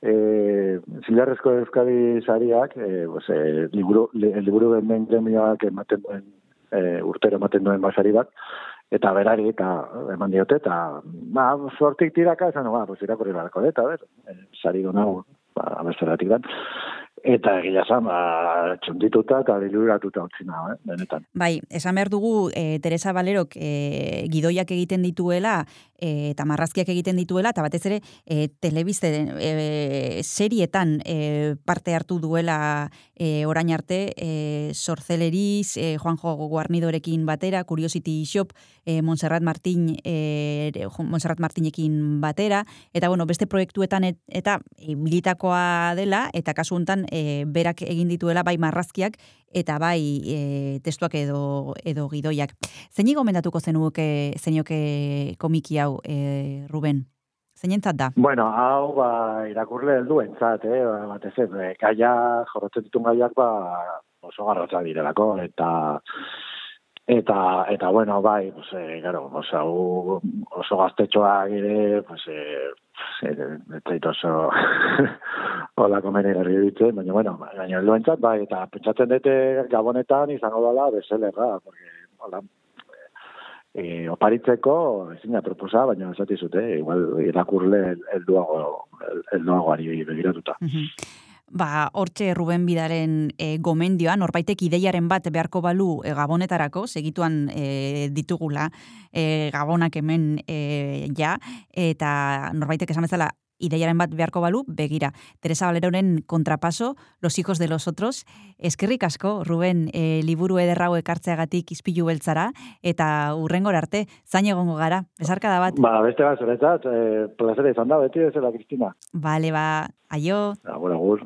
e, zilarrezko euskadi sariak, e, pues, e, liburu, li, liburu den gremioak ematen duen, e, urtero ematen duen basari bat, eta berari eta eman diote, eta ba, sortik tiraka, esan, ba, pues, irakurri barako dut, a ber, e, sari donau, ba, abesteratik dan. Eta egia zan, ba, txundituta eta diluratuta utzi nago, eh, benetan. Bai, esan behar dugu e, Teresa Valerok e, gidoiak egiten dituela e, eta marrazkiak egiten dituela eta batez ere e, telebizte e, serietan e, parte hartu duela e, orain arte e, Sorceleriz, e, Juanjo Guarnidorekin batera, Curiosity Shop, e, Montserrat Martin e, Montserrat Martinekin batera eta bueno, beste proiektuetan et, eta militakoa dela eta kasu hontan e, berak egin dituela bai marrazkiak eta bai e, testuak edo edo gidoiak. Zeini gomendatuko zenuke zenioke komiki hau, e, Ruben? Zeinentzat da? Bueno, hau ba, irakurle helduentzat, eh, ba, batez ez, eh, gaia, jorrotzen ditun gaiak, ba, oso garratza direlako, eta eta eta bueno, bai, pues eh, claro, oso oso gaztetxoa ere, pues eh zait oso hola komene herri ditzen, baina bueno, baina helduentzat bai, eta pentsatzen dute gabonetan izango dela beselerra, porque hola, e, oparitzeko ezin da proposa, baina esati zute, igual irakurle helduago helduagoari begiratuta. Ba, hortxe Ruben Bidaren e, gomendioa, norbaitek ideiaren bat beharko balu e, gabonetarako, segituan e, ditugula e, gabonak hemen e, ja, eta norbaitek esan bezala ideiaren bat beharko balu, begira. Teresa Valeroren kontrapaso, Los hijos de los otros. Eskerrik asko, Ruben, e, liburu ederrau ekartzeagatik izpilu beltzara, eta urrengor arte, zain egongo gara, besarka da bat. Ba, beste bat zuretzat, eh, plazera izan da, beti bezala, Kristina. Bale, ba, aio. Agur, agur.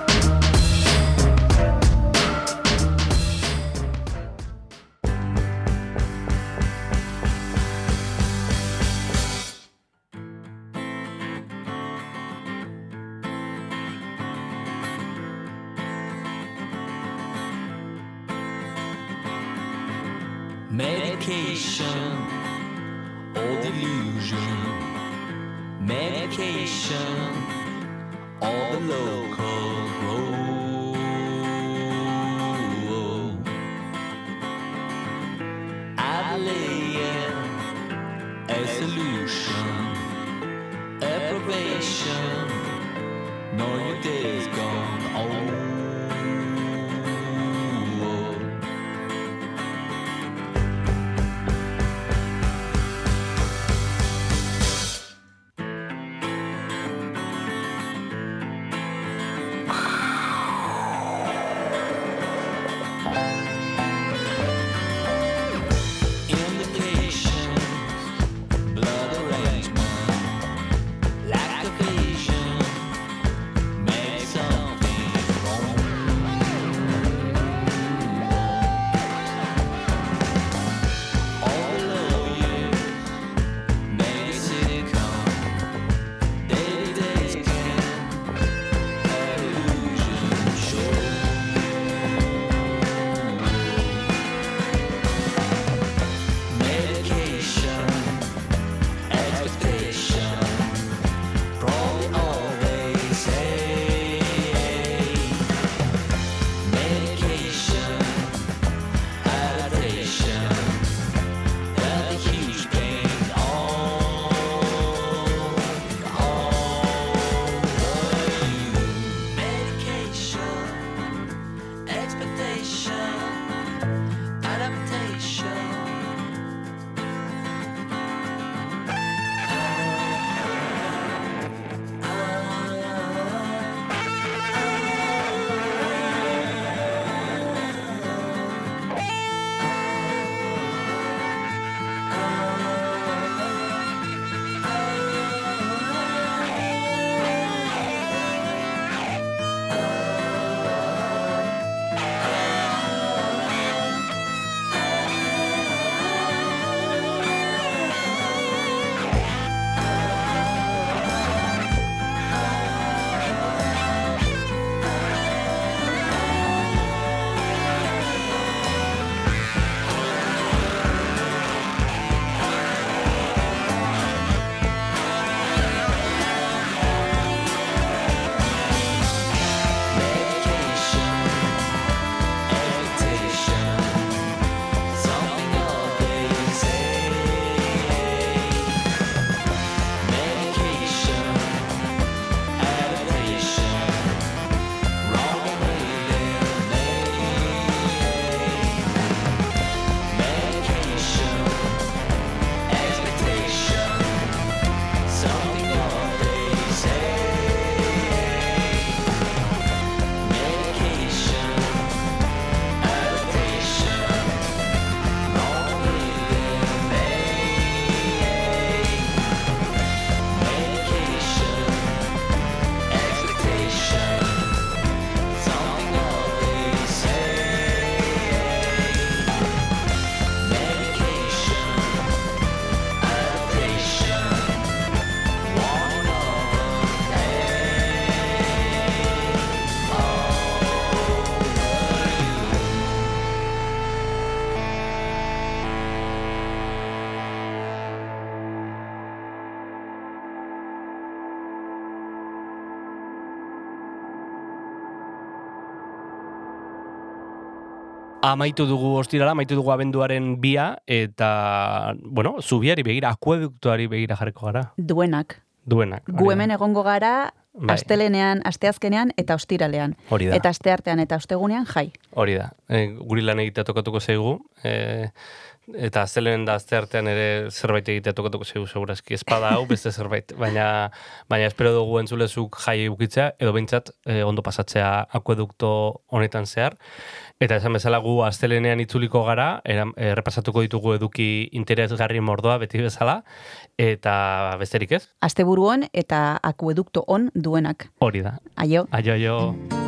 amaitu dugu ostirala, amaitu dugu abenduaren bia, eta, bueno, zubiari begira, akueduktuari begira jarriko gara. Duenak. Duenak. Gu hemen egongo gara, bai. astelenean, asteazkenean eta ostiralean. Hori da. Eta asteartean eta ostegunean jai. Hori da. E, guri lan egitea tokatuko zaigu. E, eta aztelen da azteartean ere zerbait egitea tokatuko zaigu segurazki. Espada hau beste zerbait, baina baina espero dugu entzulezuk jai ukitzea edo beintzat e, ondo pasatzea akuedukto honetan zehar Eta esan bezala gu astelenean itzuliko gara, errepasatuko ditugu eduki interesgarri mordoa beti bezala, eta besterik ez? Asteburuon eta akuedukto on duenak. Hori da. Aio. Aio, aio.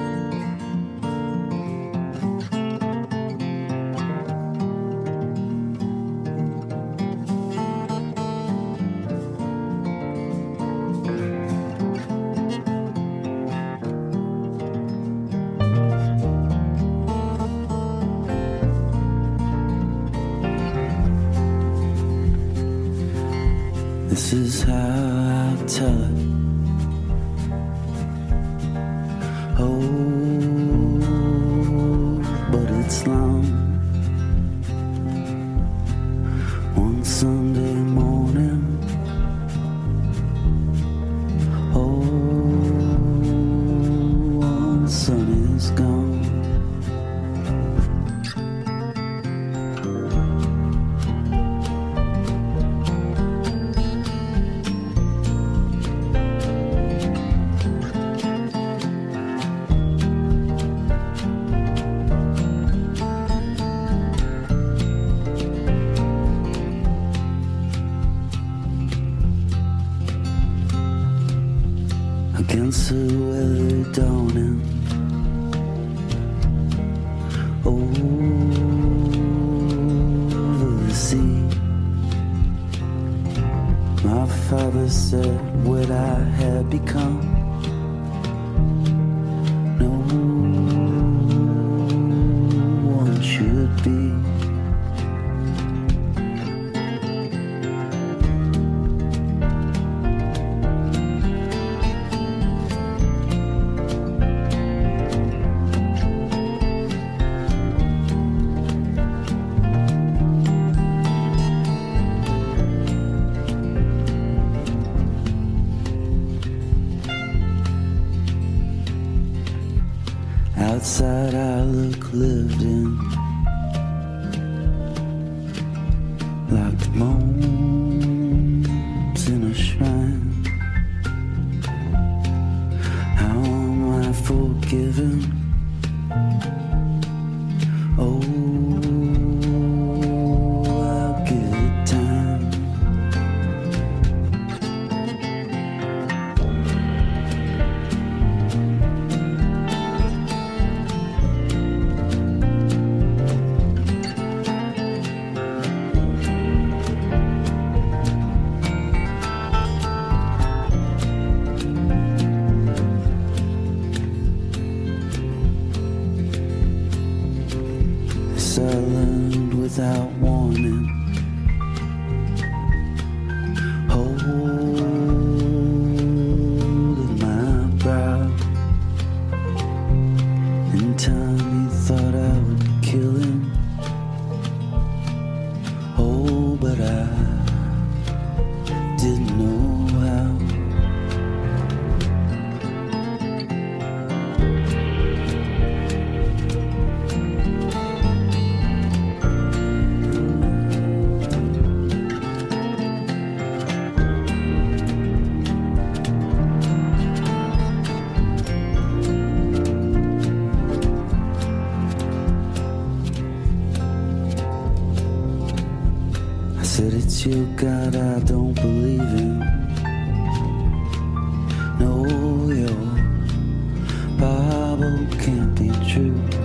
can't be true.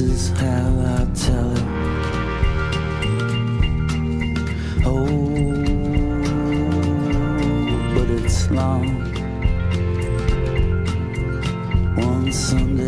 This is how I tell it. Oh, but it's long. One Sunday.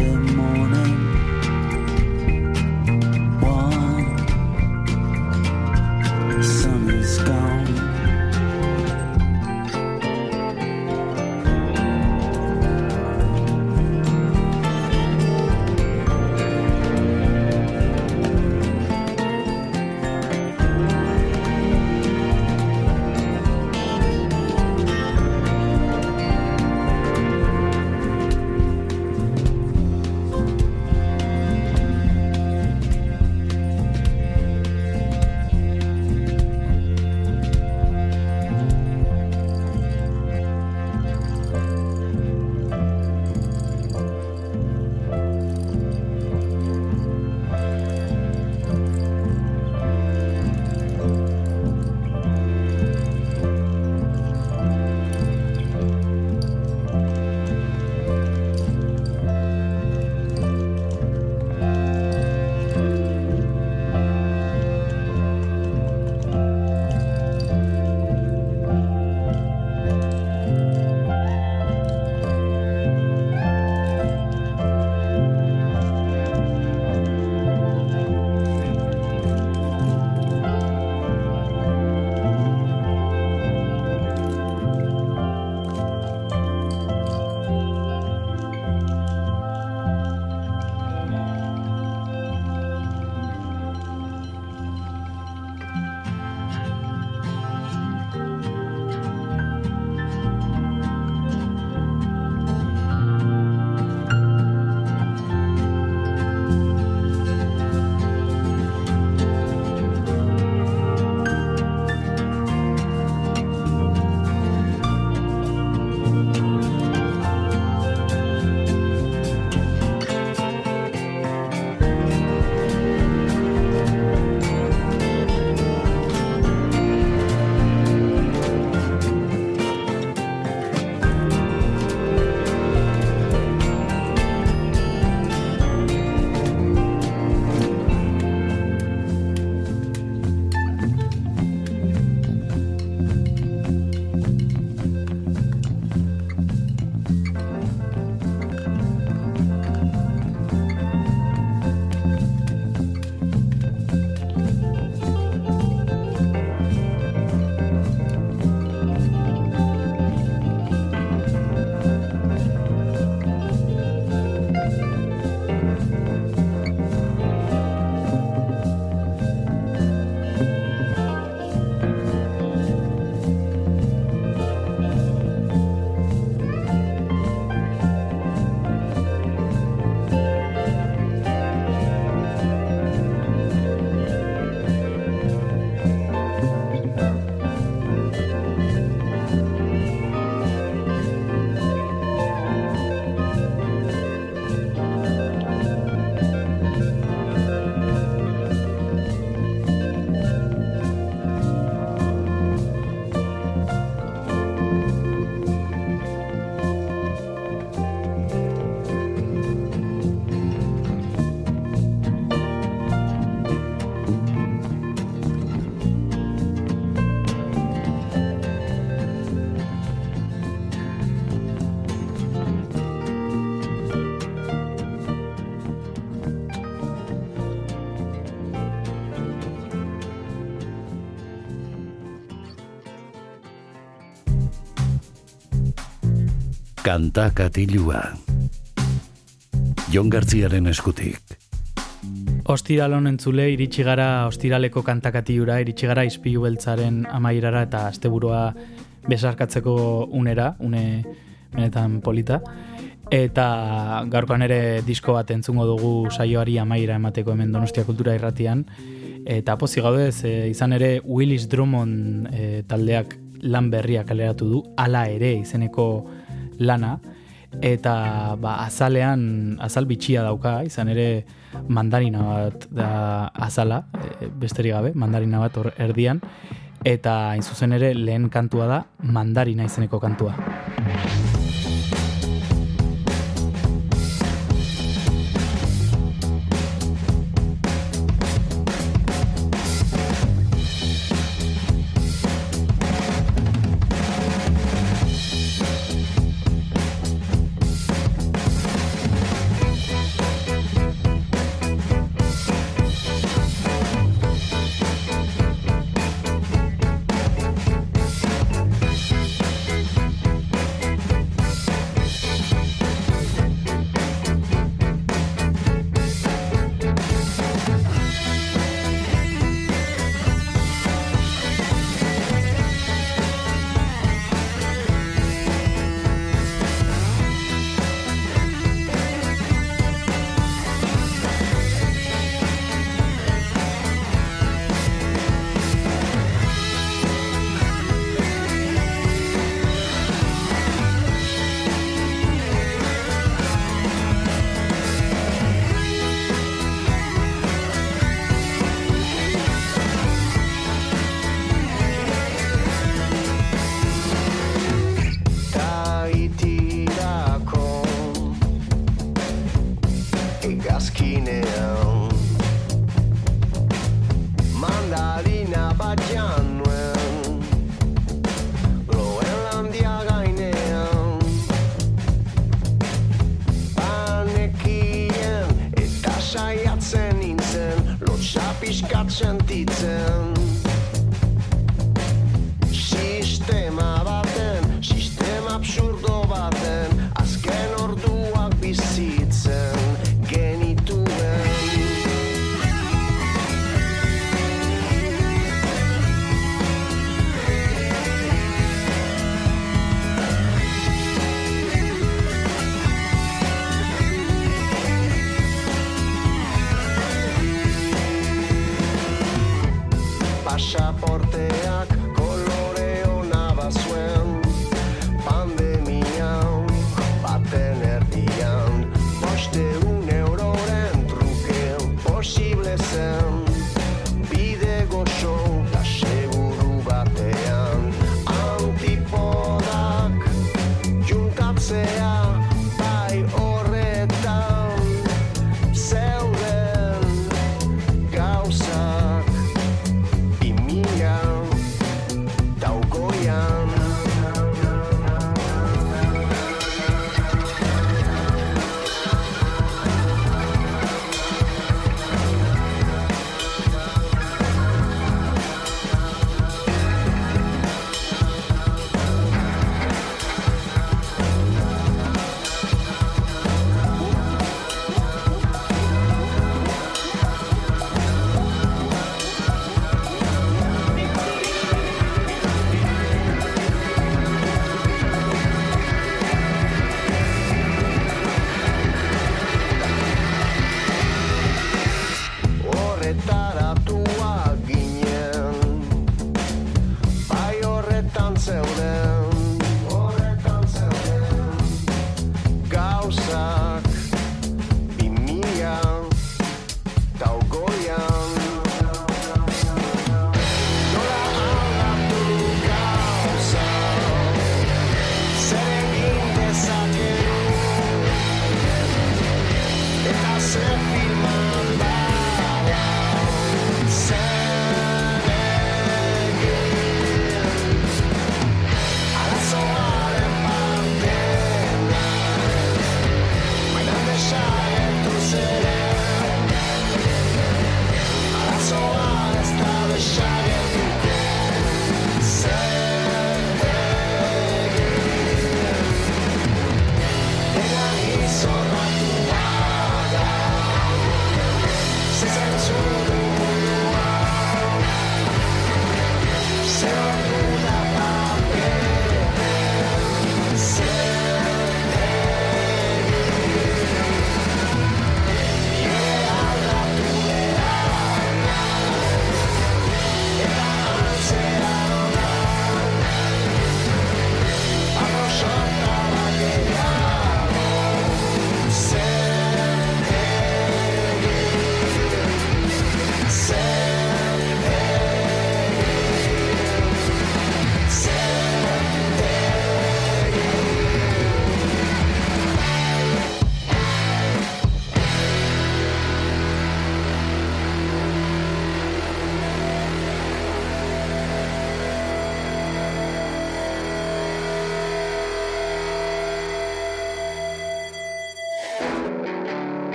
Kanta katilua. Jon Gartziaren eskutik. Ostiralon entzule, iritsi gara ostiraleko kantakatiura, iritsi gara izpilu beltzaren amairara eta asteburua besarkatzeko unera, une benetan polita. Eta gaurkoan ere disko bat entzungo dugu saioari amaira emateko hemen Donostia Kultura irratian. Eta pozi gaude, ze izan ere Willis Drummond e, taldeak lan berria kaleratu du, ala ere izeneko lana, eta ba, azalean, azal bitxia dauka, izan ere mandarina bat da azala, e, besterik gabe, mandarina bat hor erdian, eta hain zuzen ere lehen kantua da mandarina izeneko kantua.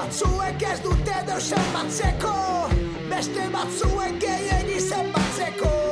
Batzuek ez dute deus enbatzeko Beste batzuek gehien izen batzeko.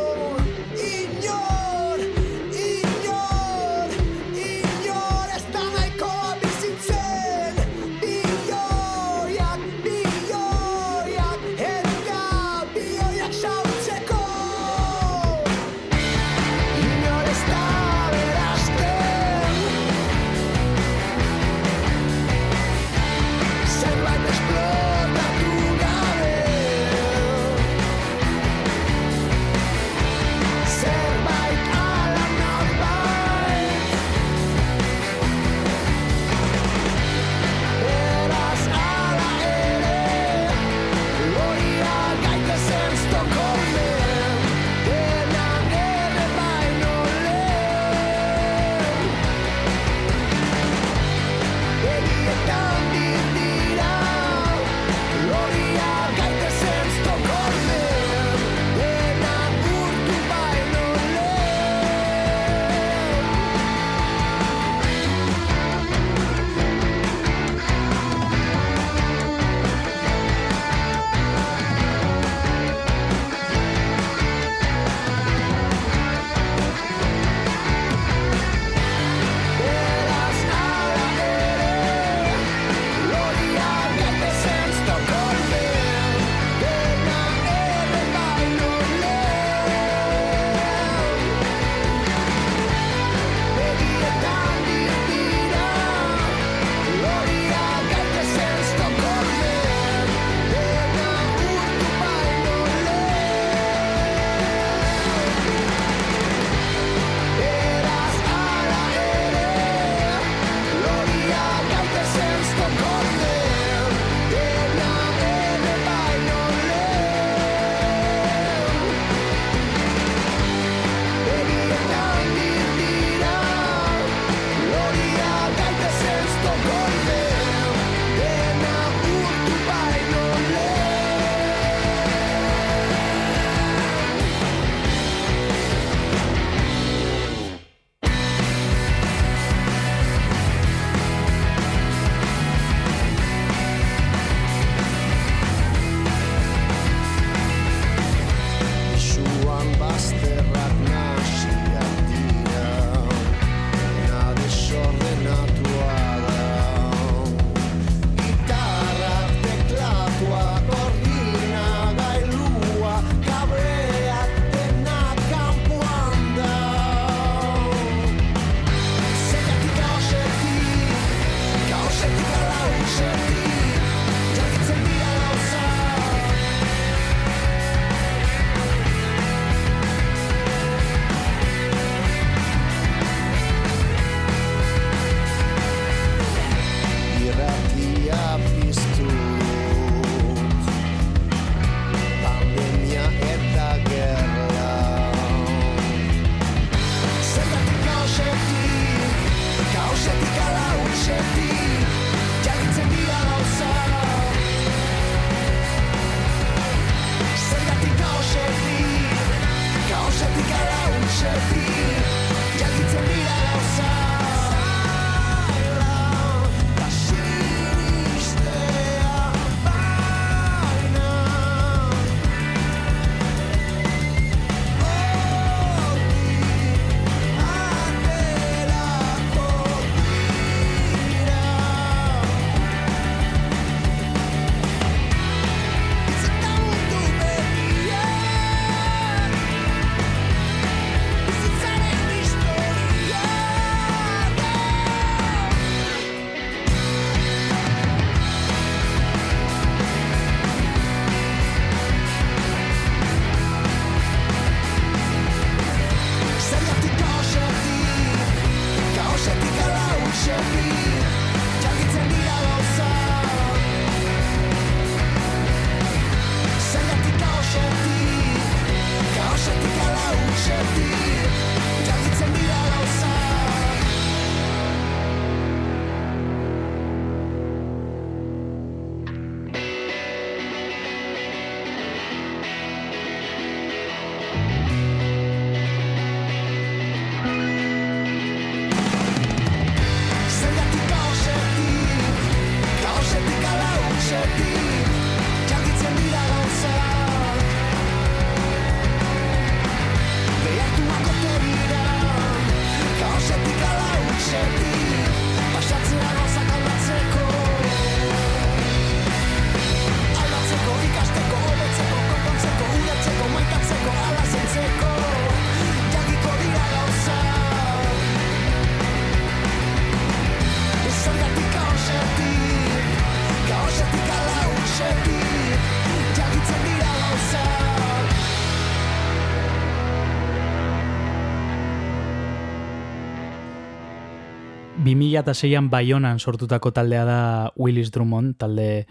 2006an Baionan sortutako taldea da Willis Drummond, talde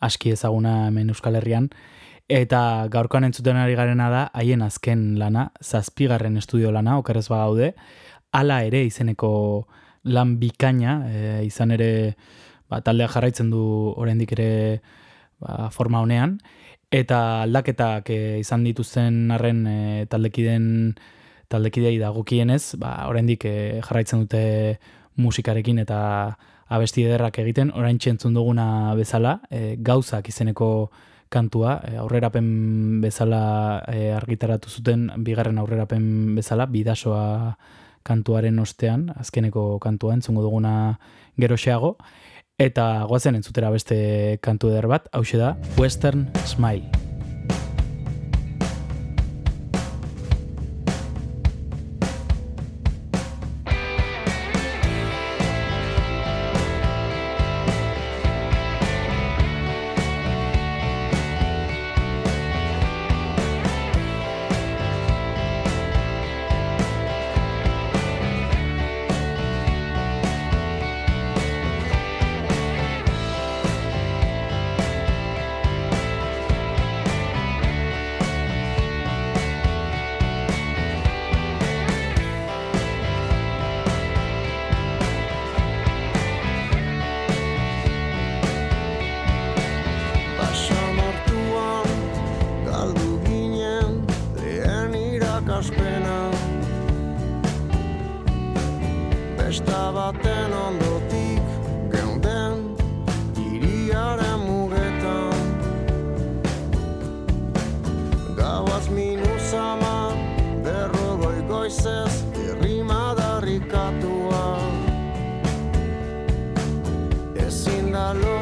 aski ezaguna hemen Euskal Herrian, eta gaurkoan entzuten ari garena da haien azken lana, zazpigarren estudio lana, okerrez bagaude, hala ere izeneko lan bikaina, e, izan ere ba, taldea jarraitzen du oraindik ere ba, forma honean, eta aldaketak e, izan dituzten arren e, taldekiden taldekidei dagokienez, ba, oraindik e, jarraitzen dute musikarekin eta abesti ederrak egiten, orain entzun duguna bezala, e, gauzak izeneko kantua, e, aurrerapen bezala e, argitaratu zuten, bigarren aurrerapen bezala, bidasoa kantuaren ostean, azkeneko kantua entzungo duguna geroxeago, eta goazen entzutera beste kantu eder bat, hause da Western Smile. alone.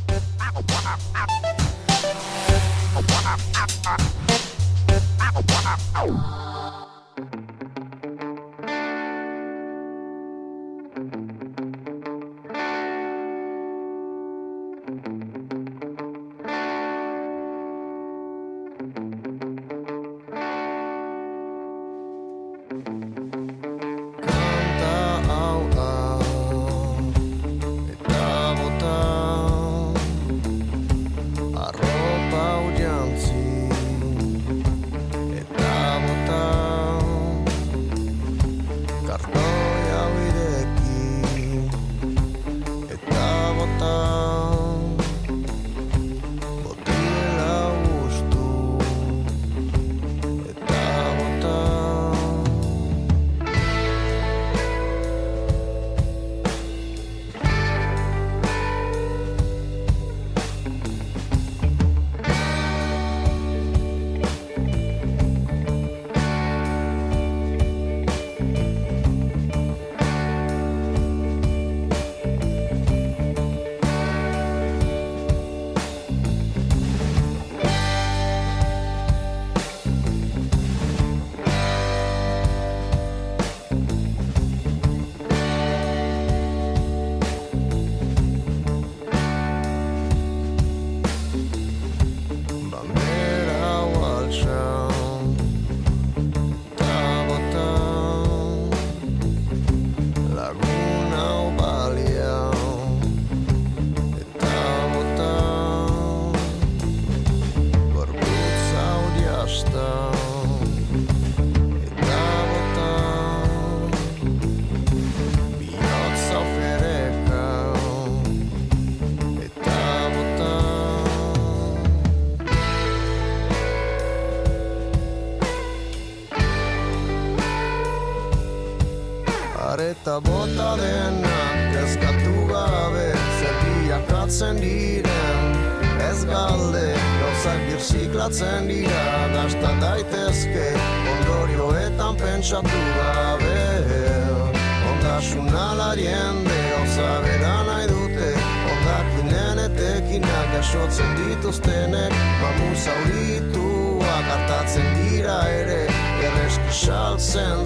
Areta bota denak eskatu gabe Zer bilakatzen diren Ez galde gauzak birziklatzen dira Gasta daitezke ondorioetan pentsatu gabe Ondasun alarien de gauza nahi dute. Ondakinen etekinak jasotzen dituztenek Mamu zaurituak hartatzen dira ere Erreski saltzen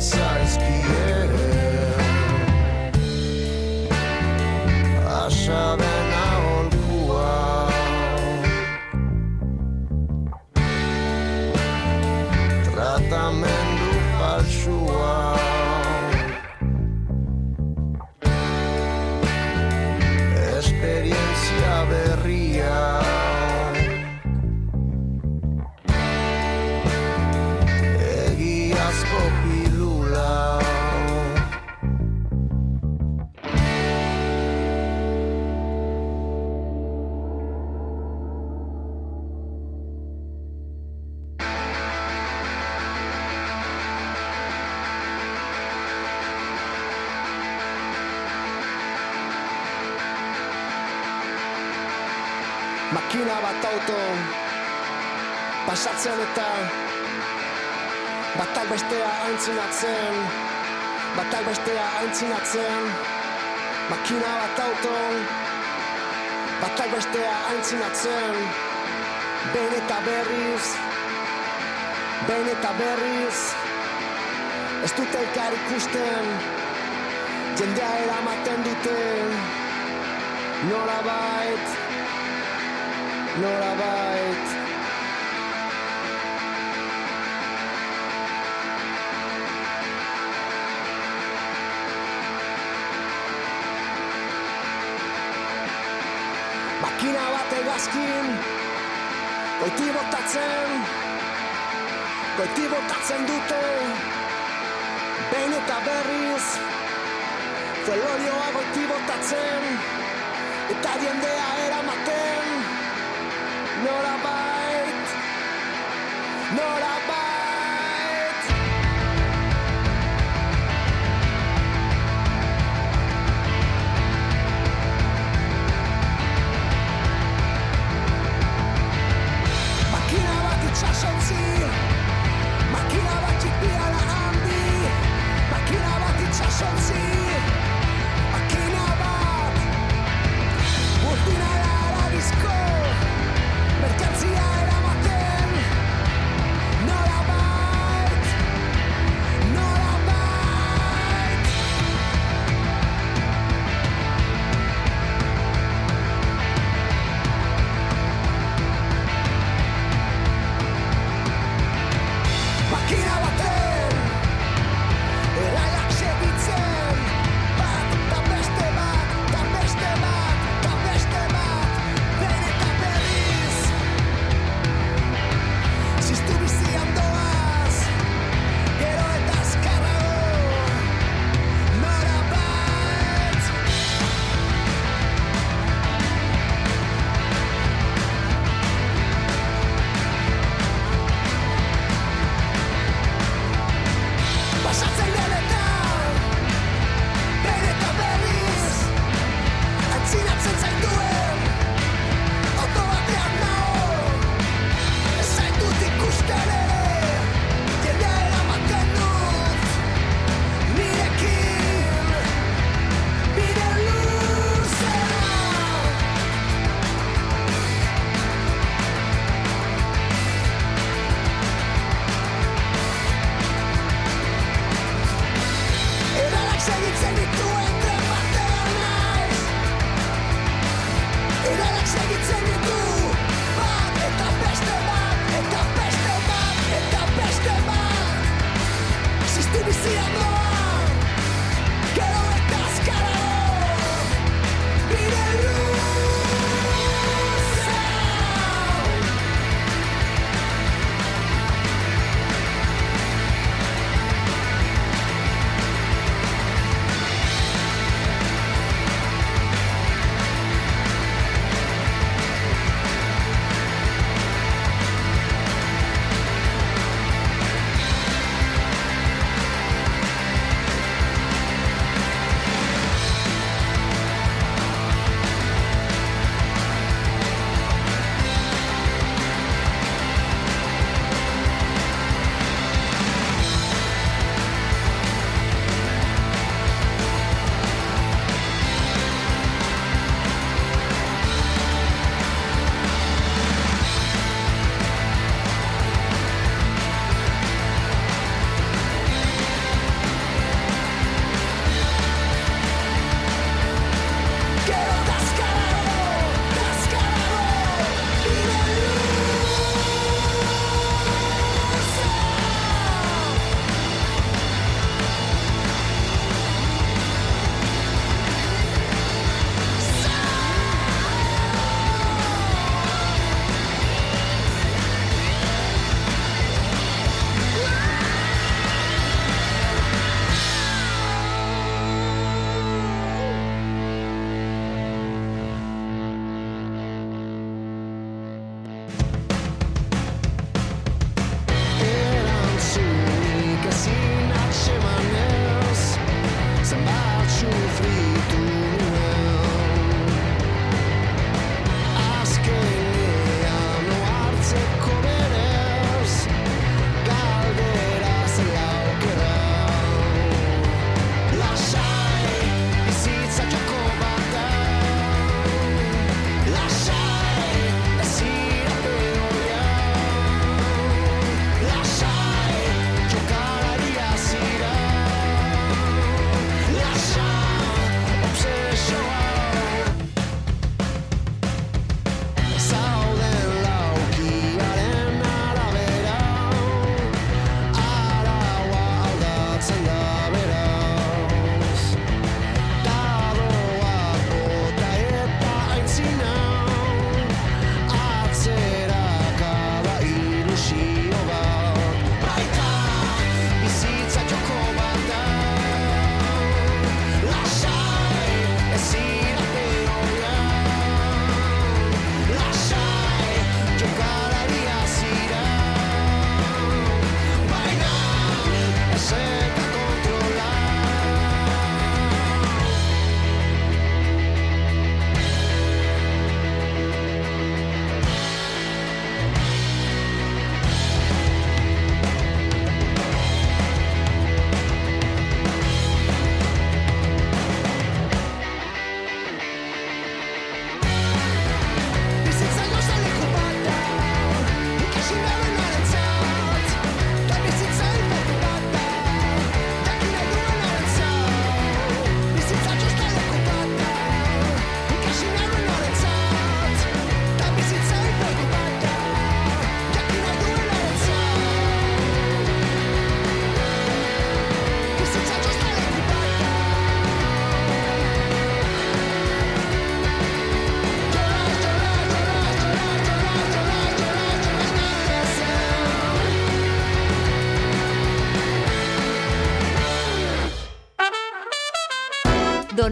Botatzen dute Behin eta berriz Zelorioa goiti botatzen Eta diendea eramaten Shall.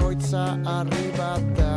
bakoitza arri bat da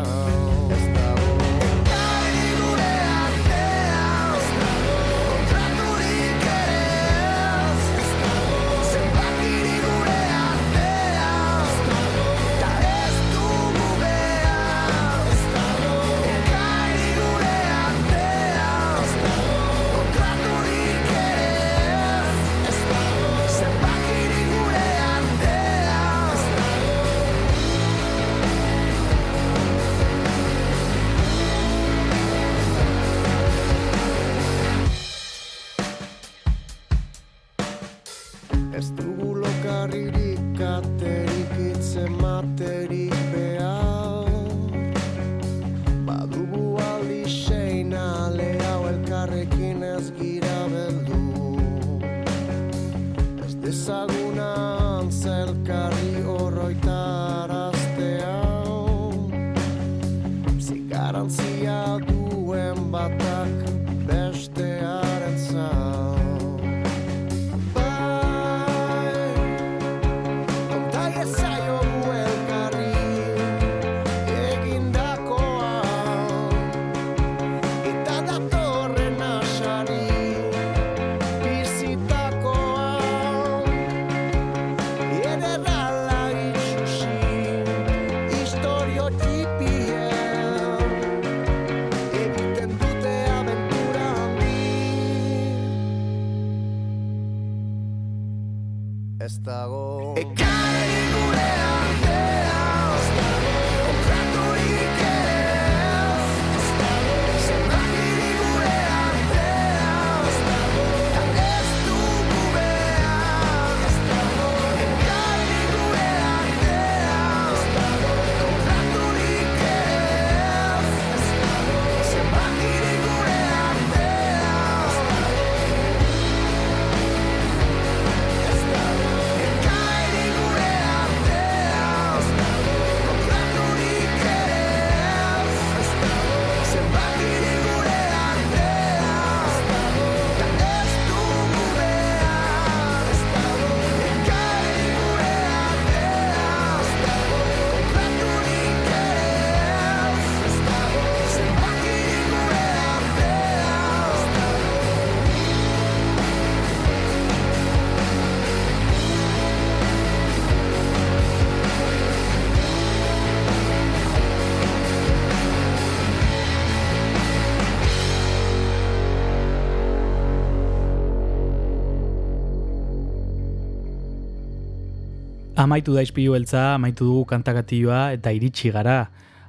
Amaitu da izpilu beltza, amaitu dugu kantakatioa eta iritsi gara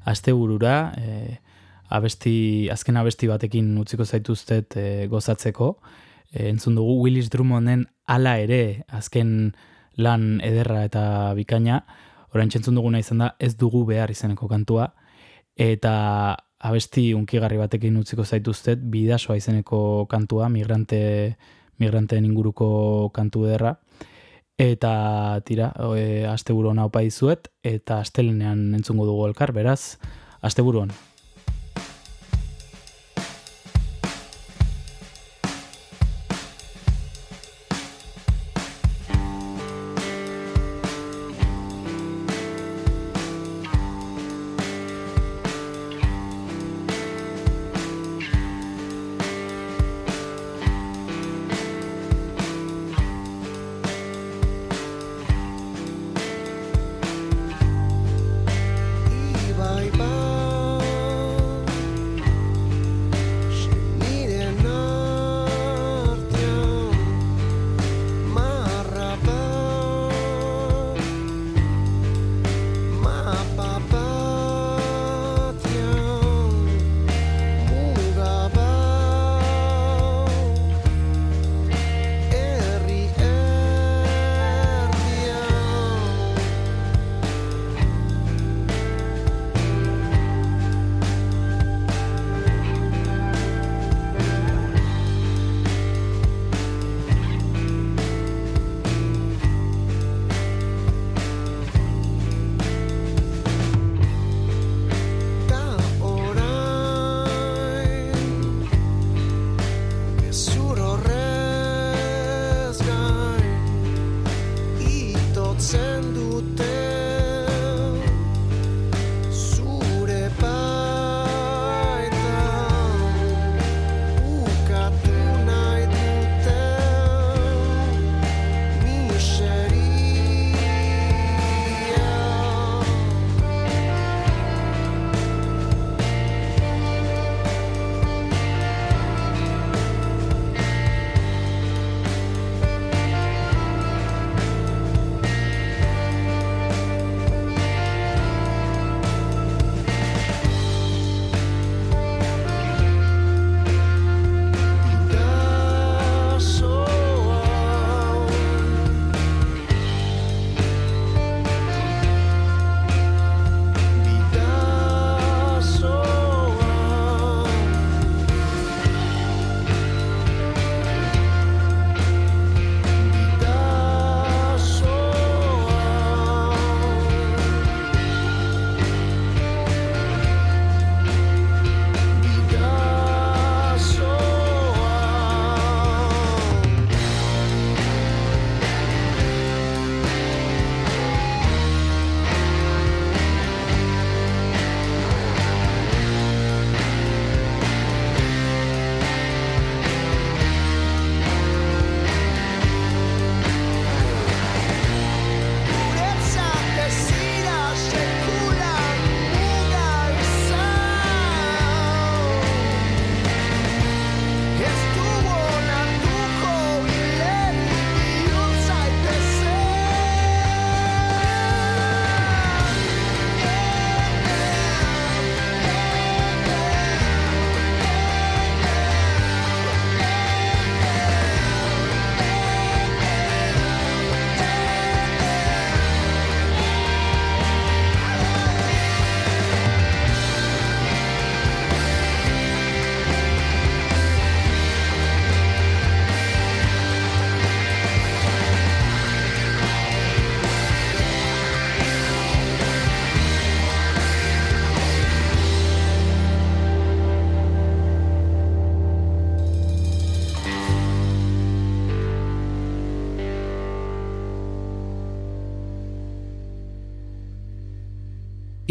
asteburura, e, abesti, azken abesti batekin utziko zaituztet e, gozatzeko. E, entzun dugu Willis Drummonden ala ere azken lan ederra eta bikaina, orain txentzun duguna izan da ez dugu behar izeneko kantua, eta abesti unkigarri batekin utziko zaituztet bidasoa izeneko kantua, migrante migranteen inguruko kantu ederra, Eta tira, e, asteburu ona opa dizuet eta astelenean entzungo dugu elkar, beraz, asteburuan.